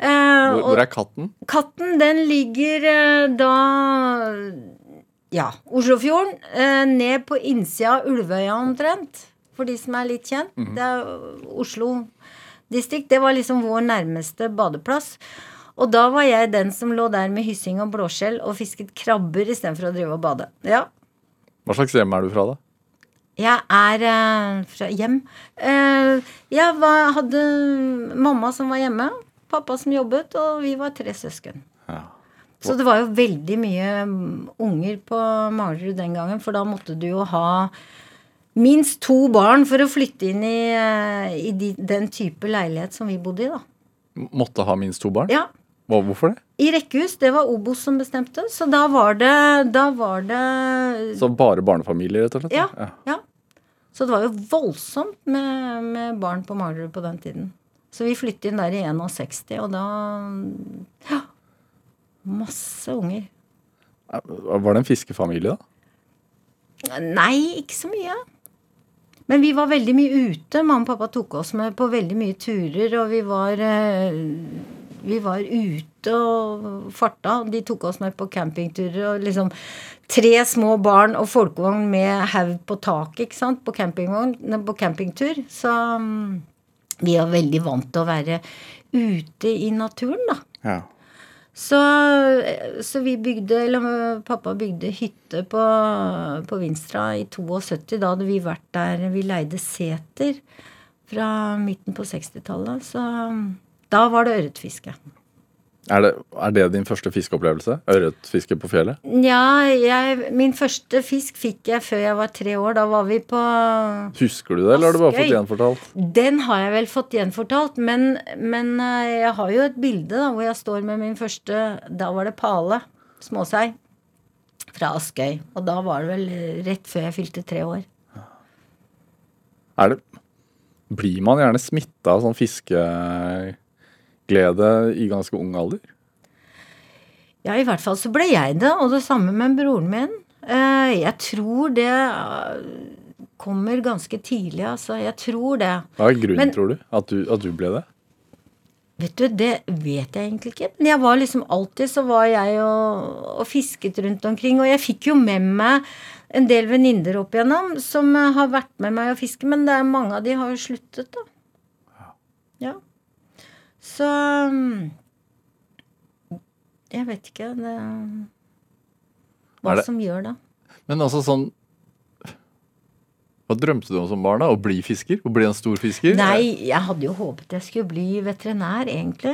Eh, Hvor, hvor er katten? Katten, den ligger eh, da Ja, Oslofjorden. eh, ned på innsida av Ulvøya omtrent. For de som er litt kjent. Det er Oslo distrikt. Det var liksom vår nærmeste badeplass. Og da var jeg den som lå der med hyssing og blåskjell og fisket krabber istedenfor å drive og bade. Ja. Hva slags hjem er du fra, da? Jeg er eh, fra hjem. Eh, jeg var, hadde mamma som var hjemme, pappa som jobbet, og vi var tre søsken. Ja. Så det var jo veldig mye mm, unger på Malerud den gangen, for da måtte du jo ha minst to barn for å flytte inn i, eh, i de, den type leilighet som vi bodde i, da. Måtte ha minst to barn? Ja. Hvorfor det? I rekkehus. Det var Obos som bestemte. Så da var det Da var det Så bare barnefamilier, rett og slett? Ja. ja. Så det var jo voldsomt med, med barn på Malerud på den tiden. Så vi flyttet inn der i 61, og da Ja. Masse unger. Var det en fiskefamilie, da? Nei, ikke så mye. Men vi var veldig mye ute. Mamma og pappa tok oss med på veldig mye turer, og vi var eh, Vi var ute og farta. De tok oss med på campingturer og liksom Tre små barn og folkevogn med haug på taket, ikke sant, på campingvogn, på campingtur. Så mm, vi er veldig vant til å være ute i naturen, da. Ja. Så, så vi bygde, eller pappa bygde hytte på, på Vinstra i 72. Da hadde vi vært der Vi leide seter fra midten på 60-tallet. Så da var det ørretfiske. Er det, er det din første fiskeopplevelse? Ørretfiske på fjellet? Ja, jeg, min første fisk fikk jeg før jeg var tre år. Da var vi på Husker du det, eller har du bare fått gjenfortalt? Den har jeg vel fått gjenfortalt, men, men eh, jeg har jo et bilde da, hvor jeg står med min første Da var det pale, småsei, fra Askøy. Og da var det vel rett før jeg fylte tre år. Er det Blir man gjerne smitta av sånn fiskeglede i ganske ung alder? Ja, i hvert fall så ble jeg det, og det samme med broren min. Eh, Jeg tror det eh, kommer ganske tidlig, altså. Jeg tror det. Hva er grunnen, Men- tror du? At, du? at du ble det? Vet du, det vet jeg egentlig ikke. Men jeg var liksom alltid så var jeg og, og fisket rundt omkring. Og jeg fikk jo med meg en del venninner opp igjennom som har vært med meg og fisket, men det er mange av de har jo sluttet, da. Så mm, Jeg vet ikke det, hva det- som gjør det. Men altså sånn Hva drømte du om som barn? da? Å bli fisker? Å bli en stor fisker? Nei, jeg hadde jo håpet jeg skulle bli veterinær, egentlig.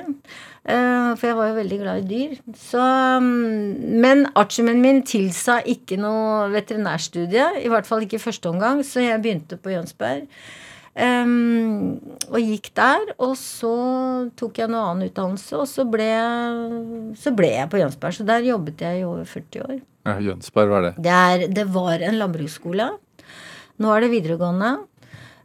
Eh, for jeg var jo veldig glad i dyr. Så, mm, men artiumen min tilsa ikke noe veterinærstudie. I hvert fall ikke i første omgang, så jeg begynte på Jønsberg. Em, og gikk der. Og så tok jeg noe annen utdannelse, og så ble, så ble jeg på Jønsberg. Så der jobbet jeg i over 40 år. Ja, Jønsberg, hva er det? Det, er, det var en landbruksskole. Nå er det videregående.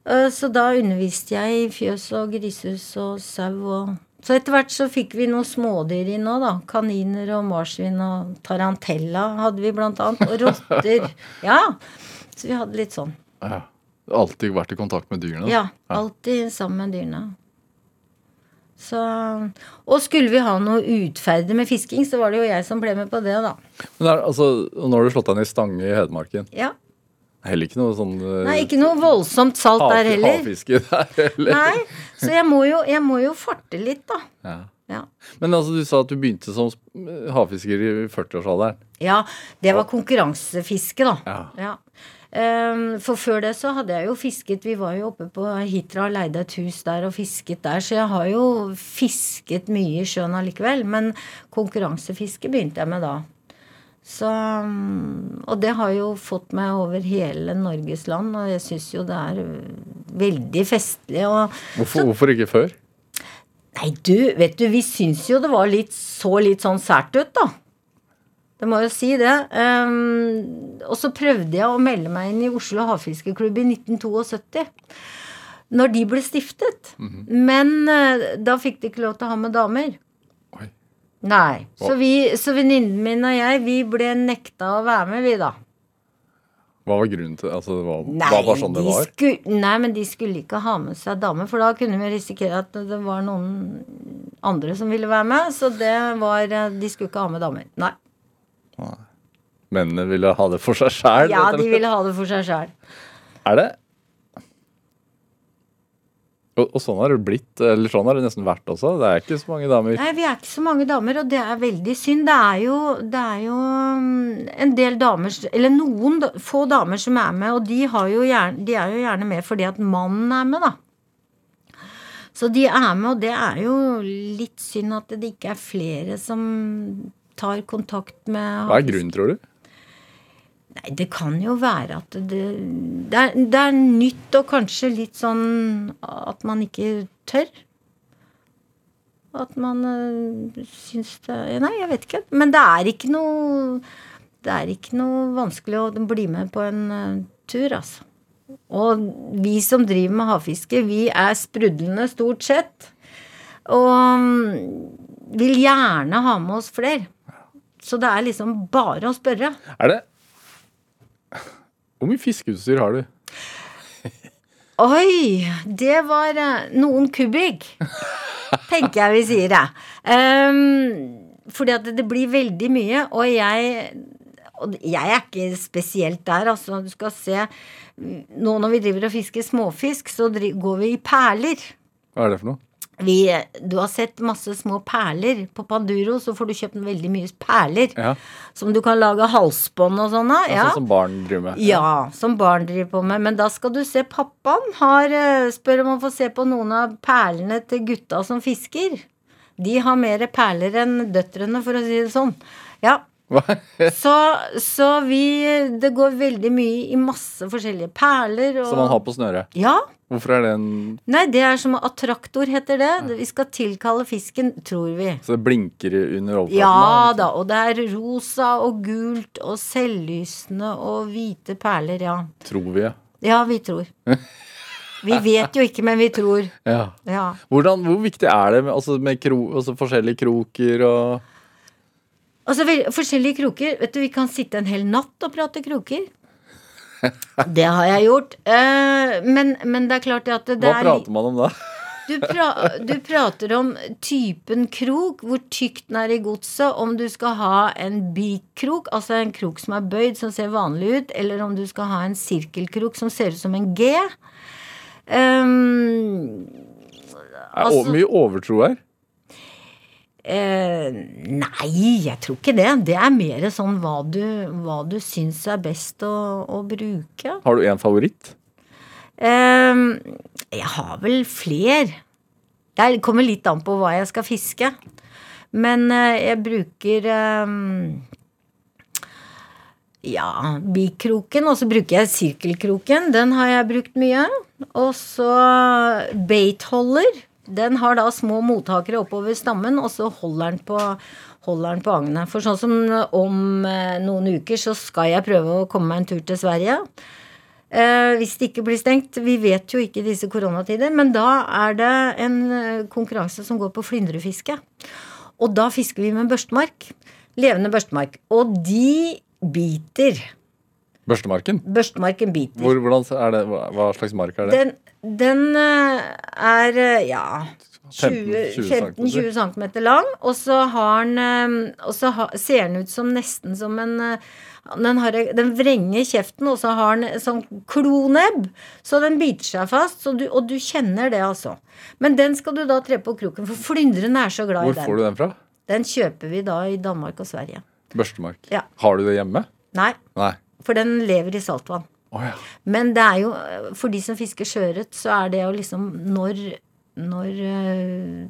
Uh, Så da underviste jeg i fjøs og grisehus og sau og Så etter hvert så fikk vi noen smådyr inn òg, da. Kaniner og marsvin og tarantella hadde vi blant annet. Og rotter. Ja. Så vi hadde litt sånn. Ja. Alltid vært i kontakt med dyrene? Ja. Alltid sammen med dyrene. Så Og skulle vi ha noe utferdig med fisking, så var det jo jeg som ble med på det, da. Men der, altså, Nå har du slått deg ned i Stange i Hedmarken. Ja. Heller ikke noe sånn eh, Nei, ikke noe voldsomt salt hav- der heller. Havfiske der heller. Nei, så jeg må jo, jeg må jo farte litt, da. Ja. Ja. Men altså, du sa at du begynte som havfisker i 40-årsalderen. ja, det var konkurransefiske, da. Ja. Ja. Ehm, For før det så hadde jeg jo fisket Vi var jo oppe på Hitra og leide et hus der og fisket der, så jeg har jo fisket mye i sjøen allikevel. Men konkurransefiske begynte jeg med da. Så, mm, og det har jo fått meg over hele Norges land, og jeg syns jo det er øh, veldig festlig. Og Hvorfor, hvorfor ikke før? Nei, du, vet du, vi syns jo det var litt så litt sånn sært ut, da. Det må jo si det. Um, og så prøvde jeg å melde meg inn i Oslo Havfiskeklubb i 1972. Når de ble stiftet. Men uh, da fikk de ikke lov til å ha med damer. Oi. Nei. Så, Hva? vi, så venninnen min og jeg, vi ble nekta å være med, vi da. Hva var grunnen til altså, det? Var, Nei, var sånn det var? Skulle, nei, men de skulle ikke ha med seg damer, for da kunne vi risikere at det var noen andre som ville være med. Så det var eh, De skulle ikke ha med damer. Nei. Mennene ville ha det for seg sjæl? Ja, de ville ha det for seg sjæl. Er det og, og sånn har det blitt, eller sånn har det nesten vært også. Det er ikke så mange damer. Nei, vi er ikke så mange damer, og det er veldig synd. Det er jo, det er jo mm, en del damer, eller noen få damer som er med, og de, har jo gjerne, de er jo gjerne med fordi at mannen er med, da. Så de er med, og det er jo litt synd at det ikke er flere som tar kontakt med Hva er grunnen, tror du? Nei, det kan jo være at det, det, er, det er nytt og kanskje litt sånn at man ikke tør. At man øh, syns det Nei, jeg vet ikke. Men det er ikke noe Det er ikke noe vanskelig å bli med på en øh, tur, altså. Og vi som driver med havfiske, vi er sprudlende stort sett. Og mm, vil gjerne ha med oss flere. Så det er liksom bare å spørre. Er det Hvor mye fiskeutstyr har du? Oi, det var eh, noen kubikk, tenker jeg vi sier det. Um, fordi at det blir veldig mye, og jeg og jeg er ikke spesielt der, altså. Du skal se Nå når vi driver og fisker småfisk, så går vi i perler. Hva er det for noe? Vi, du har sett masse små perler. På Panduro så får du kjøpt veldig mye perler. Ja, Som du kan lage halsbånd og sånn av. ja. Sånn som barn driver med. Ja, som barn driver på med. Men da skal du se pappaen har eh, Spør om å få se på noen av perlene til gutta som fisker. De har mer perler enn døtrene, for å si det sånn. Ja. Så, så vi Det går veldig mye i masse forskjellige perler og Som man har på snøret. Ja. Hvorfor er det en Nei, det er som attraktor, heter det. Vi skal tilkalle fisken, tror vi. Så det blinker under overflaten? Ja da, og det er rosa og gult og selvlysende og hvite perler, ja. Tror vi, ja. Ja, vi tror. Vi vet jo ikke, men vi tror. ja. Ja. Hvordan, hvor viktig er det med, altså med kro, altså forskjellige kroker og Altså, forskjellige kroker. Vet du, vi kan sitte en hel natt og prate kroker. Det har jeg gjort. Eh, men, men det er klart at det Hva er Hva prater man om da? du, pra, du prater om typen krok, hvor tykt den er i godset, om du skal ha en bikrok, altså en krok som er bøyd, som ser vanlig ut, eller om du skal ha en sirkelkrok som ser ut som en G. Um, Er det er mye overtro her? Eh, nei, jeg tror ikke det. Det er mer sånn hva du, hva du syns er best å, å bruke. Har du en favoritt? Eh, jeg har vel fler. Det kommer litt an på hva jeg skal fiske. Men eh, jeg bruker eh, ja, bikroken, og så bruker jeg sirkelkroken. Den har jeg brukt mye. Og så beitholder. Den har da små mottakere oppover stammen, og så holder den på, holder den på agnet. For sånn som om eh, noen uker så skal jeg prøve å komme meg en tur til Sverige. Eh, hvis det ikke blir stengt. Vi vet jo ikke disse koronatider. Men da er det en eh, konkurranse som går på flyndrefiske. Og da fisker vi med børstemark. Levende børstemark. Og de biter. Børstemarken? Børstemarken biter. Hvor, det, hva, slags mark er det? Den, den eh, er eh, ja 15-20 15-20 cm lang, og så har den eh, Og så ha, ser den ut som nesten som en den, har, den vrenger kjeften, og så har den sånn klonebb. Så den biter seg fast, så du, og du kjenner det, altså. Men den skal du da tre på kroken, for flyndrene er så glad Hvor i får du den fra? Den kjøper vi da i Danmark og Sverige. Børstemark. Ja. Har du det hjemme? Nei, Nei. For den lever i saltvann. Oh, ja. Men det er jo, for de som fisker sjøørret, så er det jo liksom når, når øh,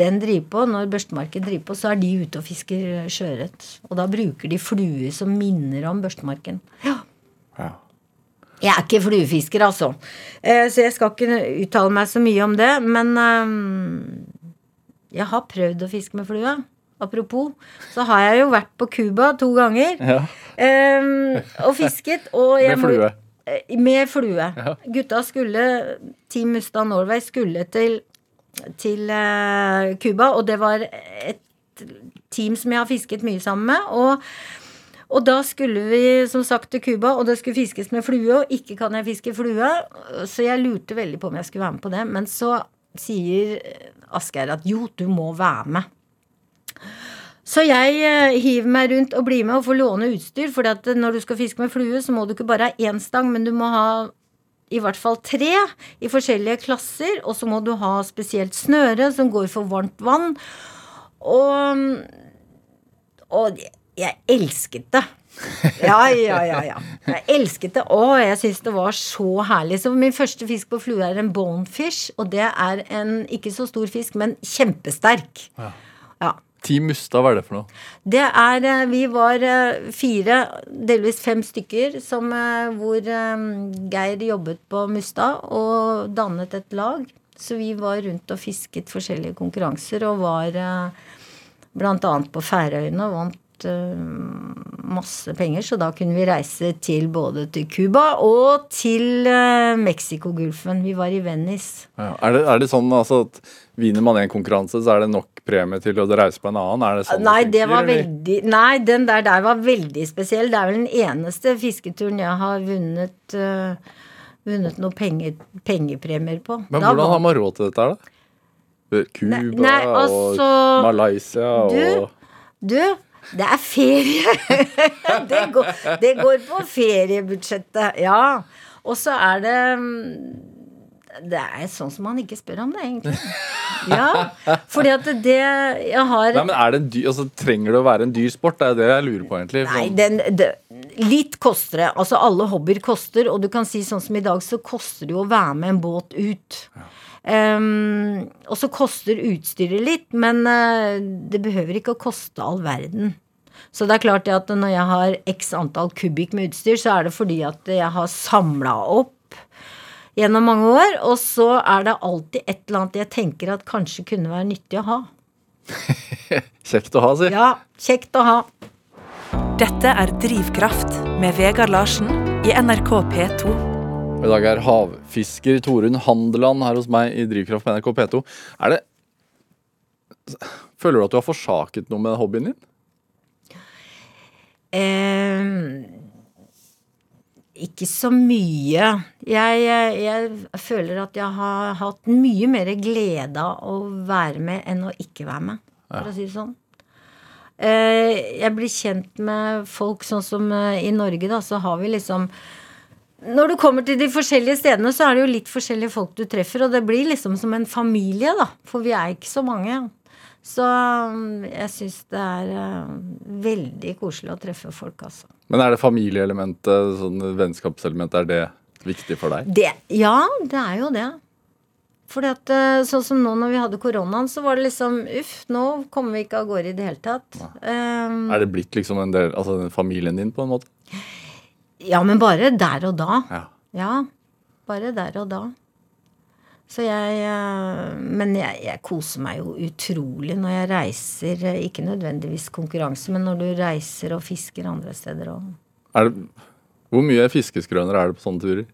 den driver på, når børstemarken driver på, så er de ute og fisker sjøørret. Og da bruker de fluer som minner om børstemarken. Ja. ja. Jeg er ikke fluefisker, altså. Eh, Så jeg skal ikke uttale meg så mye om det. Men jeg har prøvd å fiske med flue. Apropos, så har jeg jo vært på Cuba to ganger ja. Um, og fisket. Og Med flue. Eh, Med flue. Ja. Gutta skulle Team Musta Norway skulle til til eh, Cuba, og det var et team som jeg har fisket mye sammen med. Og, og da skulle vi som sagt til Cuba, og det skulle fiskes med flue, og ikke kan jeg fiske flue. Så jeg lurte veldig på om jeg skulle være med på det. Men så sier Asgeir at jo, du må være med. Så jeg eh, hiver meg rundt og blir med og får låne utstyr. For når du skal fiske med flue, så må du ikke bare ha én stang, men du må ha i hvert fall tre i forskjellige klasser. Og så må du ha spesielt snøre som går for varmt vann. Og, og jeg elsket det. Ja, ja, ja. ja. Jeg elsket det. Å, jeg syns det var så herlig. Så min første fisk på flue er en bonefish. Og det er en ikke så stor fisk, men kjempesterk. Ja. Team Mustad, hva er det for noe? Det er eh, Vi var eh, fire, delvis fem stykker, som, eh, hvor Geir jobbet på Mustad og dannet et lag. Så vi var rundt og fisket forskjellige konkurranser og var bl.a. på Færøyene og vant masse penger. Så da kunne vi reise til både til Cuba og til eh, Mexicogolfen. Vi var i Venice. Ja. Er, det, er det sånn altså, at vinner man en konkurranse, så er det nok premie til å reise på en annen? Er det sånn Nei, var eller? veldig Nei, den der, der var veldig spesiell. Det er vel den eneste fisketuren jeg har vunnet uh, Vunnet noen penge, pengepremier på. Men Da hvordan var- har man råd til dette her, da? Cuba nei, altså, og Malaysia du, og Du, det er ferie! det, går, det går på feriebudsjettet, ja. Og så er det mm, Det er sånn som man ikke spør om det, egentlig. Ja, fordi at det Jeg har Nei, men er det en dyr, altså, Trenger det å være en dyr sport? Det er det jeg lurer på, egentlig. Nei, Sånn- den, det, litt koster det. Altså alle hobbyer koster, og du kan si sånn som i dag, så koster det jo å være med en båt ut. Ehm, og så koster utstyret litt, men uh, det behøver ikke å koste all verden. Så det er klart at når jeg har x antall kubikk med utstyr, så er det fordi at jeg har samla opp gjennom mange år, og så er det alltid et eller annet jeg tenker at kanskje kunne være nyttig å ha. Kjekt å ha, si. Ja, kjekt å ha. Dette er Drivkraft med Vegard Larsen i NRK P2. I dag er havfisker Torunn Handeland her hos meg i Drivkraft på NRK P2. Er det Føler du at du har forsaket noe med hobbyen din? Eh, ikke så mye. Jeg, jeg, jeg føler at jeg har hatt mye mer glede av å være med enn å ikke være med, for å si det sånn. Eh, jeg blir kjent med folk sånn som eh, i Norge, da, så har vi liksom når du kommer til de forskjellige stedene, så er det jo litt forskjellige folk du treffer, og det blir liksom som en familie, da. For vi er ikke så mange. Så um, jeg syns det er veldig koselig å treffe folk, altså. Men er det familieelementet, sånn vennskapselementet, er det viktig for deg? Det, ja, det er jo det. Fordi at uh, sånn som nå når vi hadde koronaen, så var det liksom uff, nå kommer vi ikke av gårde i det hele tatt. Um, Er det blitt liksom en del, altså familien din, på en måte? ja, men bare der og da. Ja. Ja, bare der og da. Så jeg uh, Men jeg, jeg koser meg jo utrolig når jeg reiser. uh, Ikke nødvendigvis konkurranse, men når du reiser og fisker andre steder òg. Hvor mye fiskeskrøner er det på sånne turer?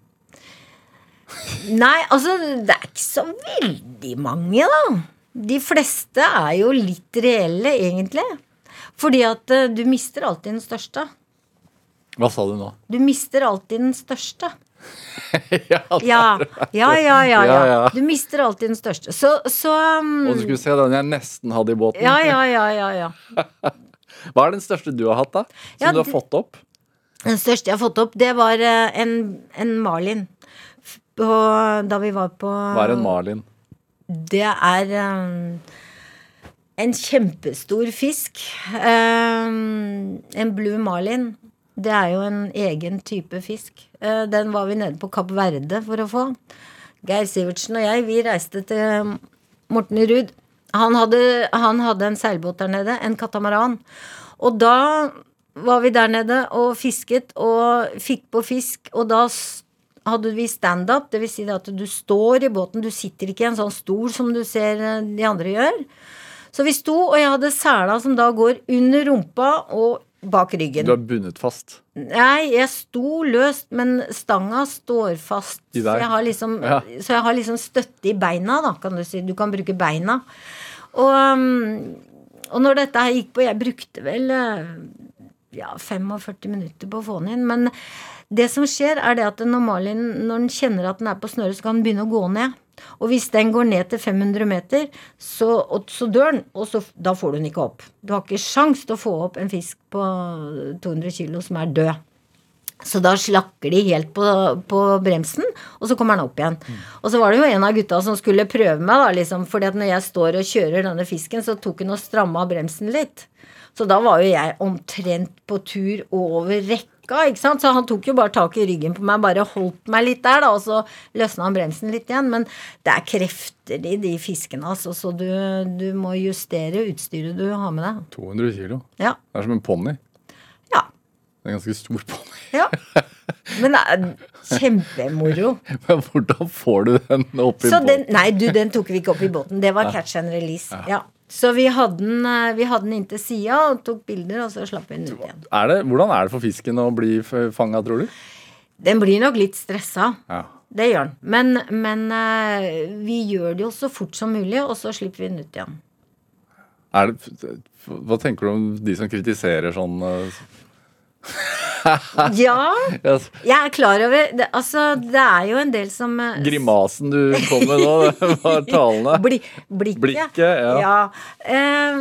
Nei, altså, det er ikke så veldig mange, da. De fleste er jo litt reelle, egentlig. Fordi at eh, du mister alltid den største. Hva sa du nå? Du mister alltid den største. ja, Ja, ja, ja, ja. Du mister alltid den største. Så, så um, Og du skulle se den jeg nesten hadde i båten. Ja, ja, ja, ja, ja. Hva er den største du har hatt, da? Som du har fått opp? Den største jeg har fått opp, det var eh, en, en marlin. På, da vi var på Hva er en marlin? Det er um, en kjempestor fisk. Um, en blue marlin. Det er jo en egen type fisk. Uh, den var vi nede på Kapp Verde for å få. Geir Sivertsen og jeg, vi reiste til Morten Ruud. Han han hadde en seilbåt der nede, en katamaran. Og da var vi der nede og fisket og fikk på fisk, og da hadde vi standup, dvs. Si at du står i båten, du sitter ikke i en sånn stol som du ser eh, de andre gjør. Så vi sto, og jeg hadde sela som da går under rumpa og bak ryggen. Du er bundet fast. Nei, jeg sto løst, men stanga står fast. Så jeg har liksom, Ja. så jeg har liksom støtte i beina, da, kan du si. Du kan bruke beina. Og, um, og når dette her gikk på Jeg brukte vel eh, ja, 45 minutter på å få den inn. Men det som skjer, er det at når Malin når den kjenner at den er på snøret, så kan den begynne å gå ned. Og hvis den går ned til 500 meter, så, så dør den, og så, da får du den ikke opp. Du har ikke sjans til å få opp en fisk på 200 kilo som er død. Så da slakker de helt på, på bremsen, og så kommer den opp igjen. Og så var det jo en av gutta som skulle prøve meg, da, liksom, fordi når jeg står og kjører denne fisken, så tok hun og stramma bremsen litt. Så da var jo jeg omtrent på tur over rekka, ikke sant. Så han tok jo bare tak i ryggen på meg, bare holdt meg litt der, da, og så løsna han bremsen litt igjen. Men det er krefter i de fiskene, altså, så du, du må justere utstyret du har med deg. 200 kilo. Ja. Det er som en ponni. Ja. En ganske stor ponni. ja. Men det er kjempemoro. Men hvordan får du den opp i Så båten? den, nei, du, den tok vi ikke opp i båten. Det var catch and release. Ja. Så vi hadde den, eh, vi hadde den inntil sida og tok bilder, og så slapp vi den ut igjen. Er det, hvordan er det for fisken å bli fanga, tror du? Den blir nok litt stressa. Ja. Det gjør den. Men, men eh, vi gjør det jo så fort som mulig, og så slipper vi den ut igjen. Det, hva tenker du om de som kritiserer sånn eh, Ja, ja, jeg er klar over det, Altså, det er jo en del som eh, Grimasen du kom med nå, var talende. Bli, blikket. Blikket, ja. Eh,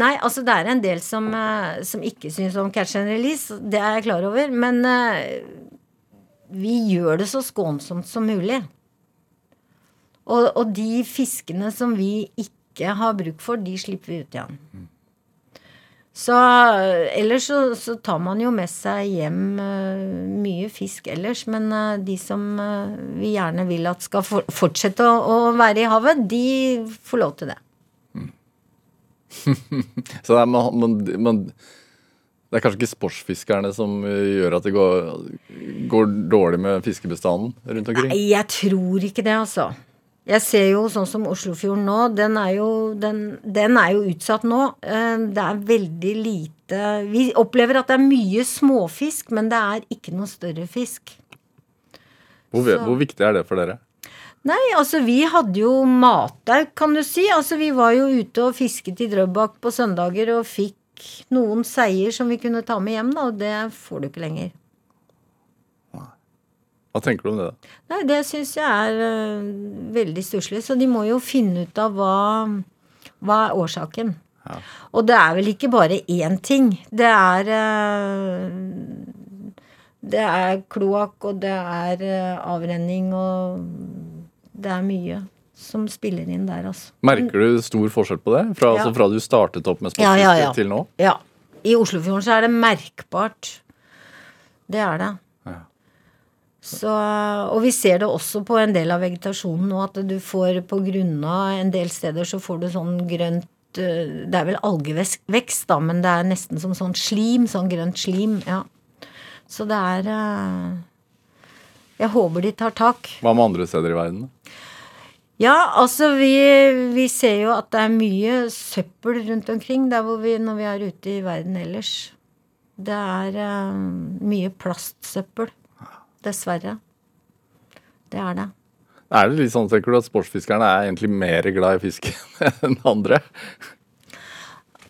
nei, altså det er en del som, uh, som ikke syns om catch and release. Det er jeg klar over. Men uh, vi gjør det så skånsomt som mulig. Og, og de fiskene som vi ikke har bruk for, de slipper vi ut igjen. Så eh, ellers så, så tar man jo med seg hjem eh, mye fisk ellers. Men eh, de som vi gjerne vil at skal for, fortsette å, å være i havet, de får lov til det. Så det er, man, man, man, det er kanskje ikke sportsfiskerne som gjør at det går, går dårlig med fiskebestanden rundt omkring? Nei, jeg tror ikke det, altså. Jeg ser jo sånn som Oslofjorden nå, den er jo, den, den er jo utsatt nå. Eh, Det er veldig lite Vi opplever at det er mye småfisk, men det er ikke noe større fisk. Hvor, hvor viktig er det for dere? Nei, altså vi hadde jo matauk, kan du si. Altså vi var jo ute og fisket i Drøbak på søndager og fikk noen seier som vi kunne ta med hjem, da, og det får du ikke lenger. Hva tenker du om det? da? Nei, det syns jeg er uh, veldig stusslig. Så de må jo finne ut av hva, hva er årsaken. Og det er vel ikke bare én ting. Det er uh, Det er kloakk, og det er uh, avrenning, og det er mye som spiller inn der, altså. Merker du stor forskjell på det? Fra, Ja. altså, fra du startet opp med Ja, sportsfiske ja, ja. til nå? Ja. I Oslofjorden så er det merkbart. Det er det. Så, og vi ser det også på en del av vegetasjonen nå, at du får på grunn av en del steder så får du sånn grønt eh, Det er vel algevekst, da, men det er nesten som sånn slim. Sånn grønt slim. Ja. Så det er eh, Jeg håper de tar tak. Hva med andre steder i verden? da? Ja, altså vi, vi ser jo at det er mye søppel rundt omkring der hvor vi, når vi er ute i verden ellers. Det er uh, mye plastsøppel. Dessverre. Det er det. Er det litt sånn, tenker du, at sportsfiskerne er egentlig mer glad i fisk enn andre?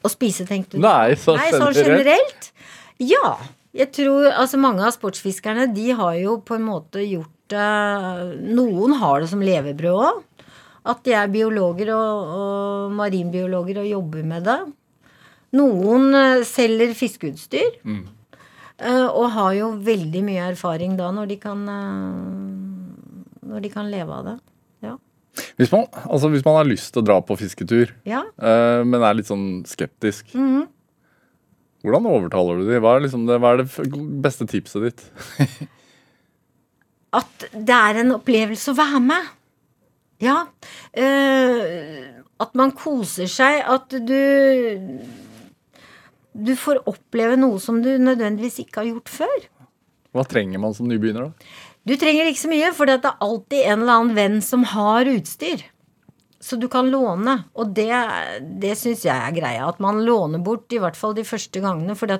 Å spise, tenkte du? Nei, sånn Nei, sånn generelt? Ja. Jeg tror altså mange av sportsfiskerne de har jo på en måte gjort det Noen har det som levebrød òg. At de er biologer og, og marinbiologer og jobber med det. Noen eh, selger fiskeutstyr. eh, Og har jo veldig mye erfaring da når de kan eh, Når de kan leve av det. Ja. Hvis man, altså, hvis man har lyst til å dra på fisketur, ja. eh, men er litt sånn skeptisk Mhm. Hvordan overtaler du dem? Hva liksom det, hva er det beste tipset ditt? at det er en opplevelse å være med. Ja. eh, at man koser seg. At du Du får oppleve noe som du nødvendigvis ikke har gjort før. Hva trenger man som nybegynner, da? Du trenger ikke så mye, for det er alltid en eller annen venn som har utstyr. Så du kan låne, og det, det syns jeg er greia. At man låner bort, i hvert fall de første gangene. For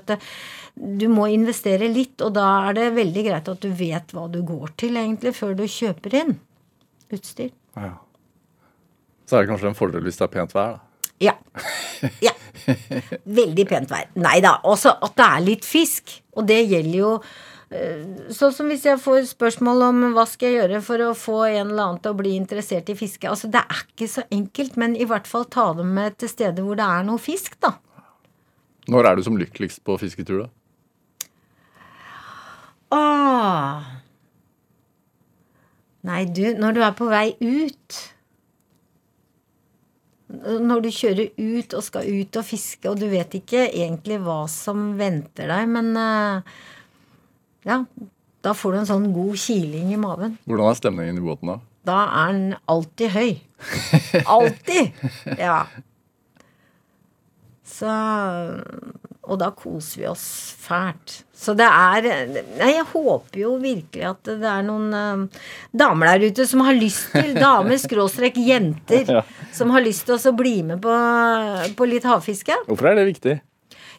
du må investere litt, og da er det veldig greit at du vet hva du går til, egentlig, før du kjøper inn utstyr. Ja. Så er det kanskje en fordel hvis det er pent vær, da. Ja. ja. Veldig pent vær. Nei da. Også at det er litt fisk. Og det gjelder jo eh, Sånn som hvis jeg får spørsmål om hva skal jeg gjøre for å få en eller annen til å bli interessert i fiske. Altså, det er ikke så enkelt, men i hvert fall ta dem med til steder hvor det er noe fisk, da. Når er du som lykkeligst på fisketur, da? Åh. Nei, du, når du er på vei ut Når du kjører ut og skal ut og fiske, og du vet ikke egentlig hva som venter deg, men eh, ja, da får du en sånn god kiling i maven. Hvordan er stemningen i båten da? Da er den alltid høy. Alltid! Ja. Så Og da koser vi oss fælt. Så det er Nei, jeg håper jo virkelig at det er noen uh, damer der ute som har lyst til Damer skråstrek jenter Ja. som har lyst til å bli med på, på litt havfiske. Hvorfor er det viktig?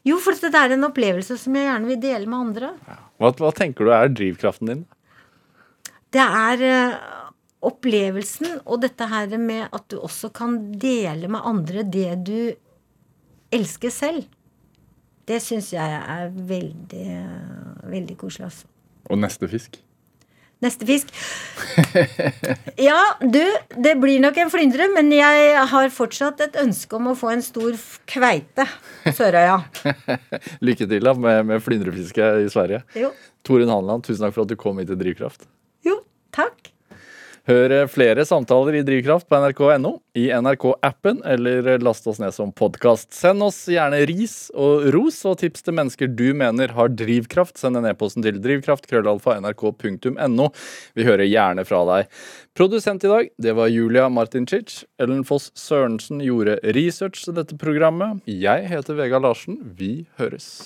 Jo, for det er en opplevelse som jeg gjerne vil dele med andre. Hva, hva tenker du er drivkraften din? Det er uh, opplevelsen og dette her med at du også kan dele med andre det du elsker selv. Det syns jeg er veldig, veldig koselig, altså. Og neste fisk? Neste fisk. Ja, du, det blir nok en flyndre, men jeg har fortsatt et ønske om å få en stor kveite. Sørøya. Lykke til da med, med flyndrefisket i Sverige. Jo. Torunn Hanland, tusen takk for at du kom hit til Drivkraft. Jo, takk. Hør flere samtaler i Drivkraft på nrk.no, i NRK-appen, eller last oss ned som podkast. Send oss gjerne ris og ros og tips til mennesker du mener har drivkraft. Send en e-post til drivkraft.krøllalfa.nrk.no. Vi hører gjerne fra deg. Produsent i dag, det var Julia Martincic. Ellen Foss Sørensen gjorde research til dette programmet. Jeg heter Vegard Larsen. Vi høres.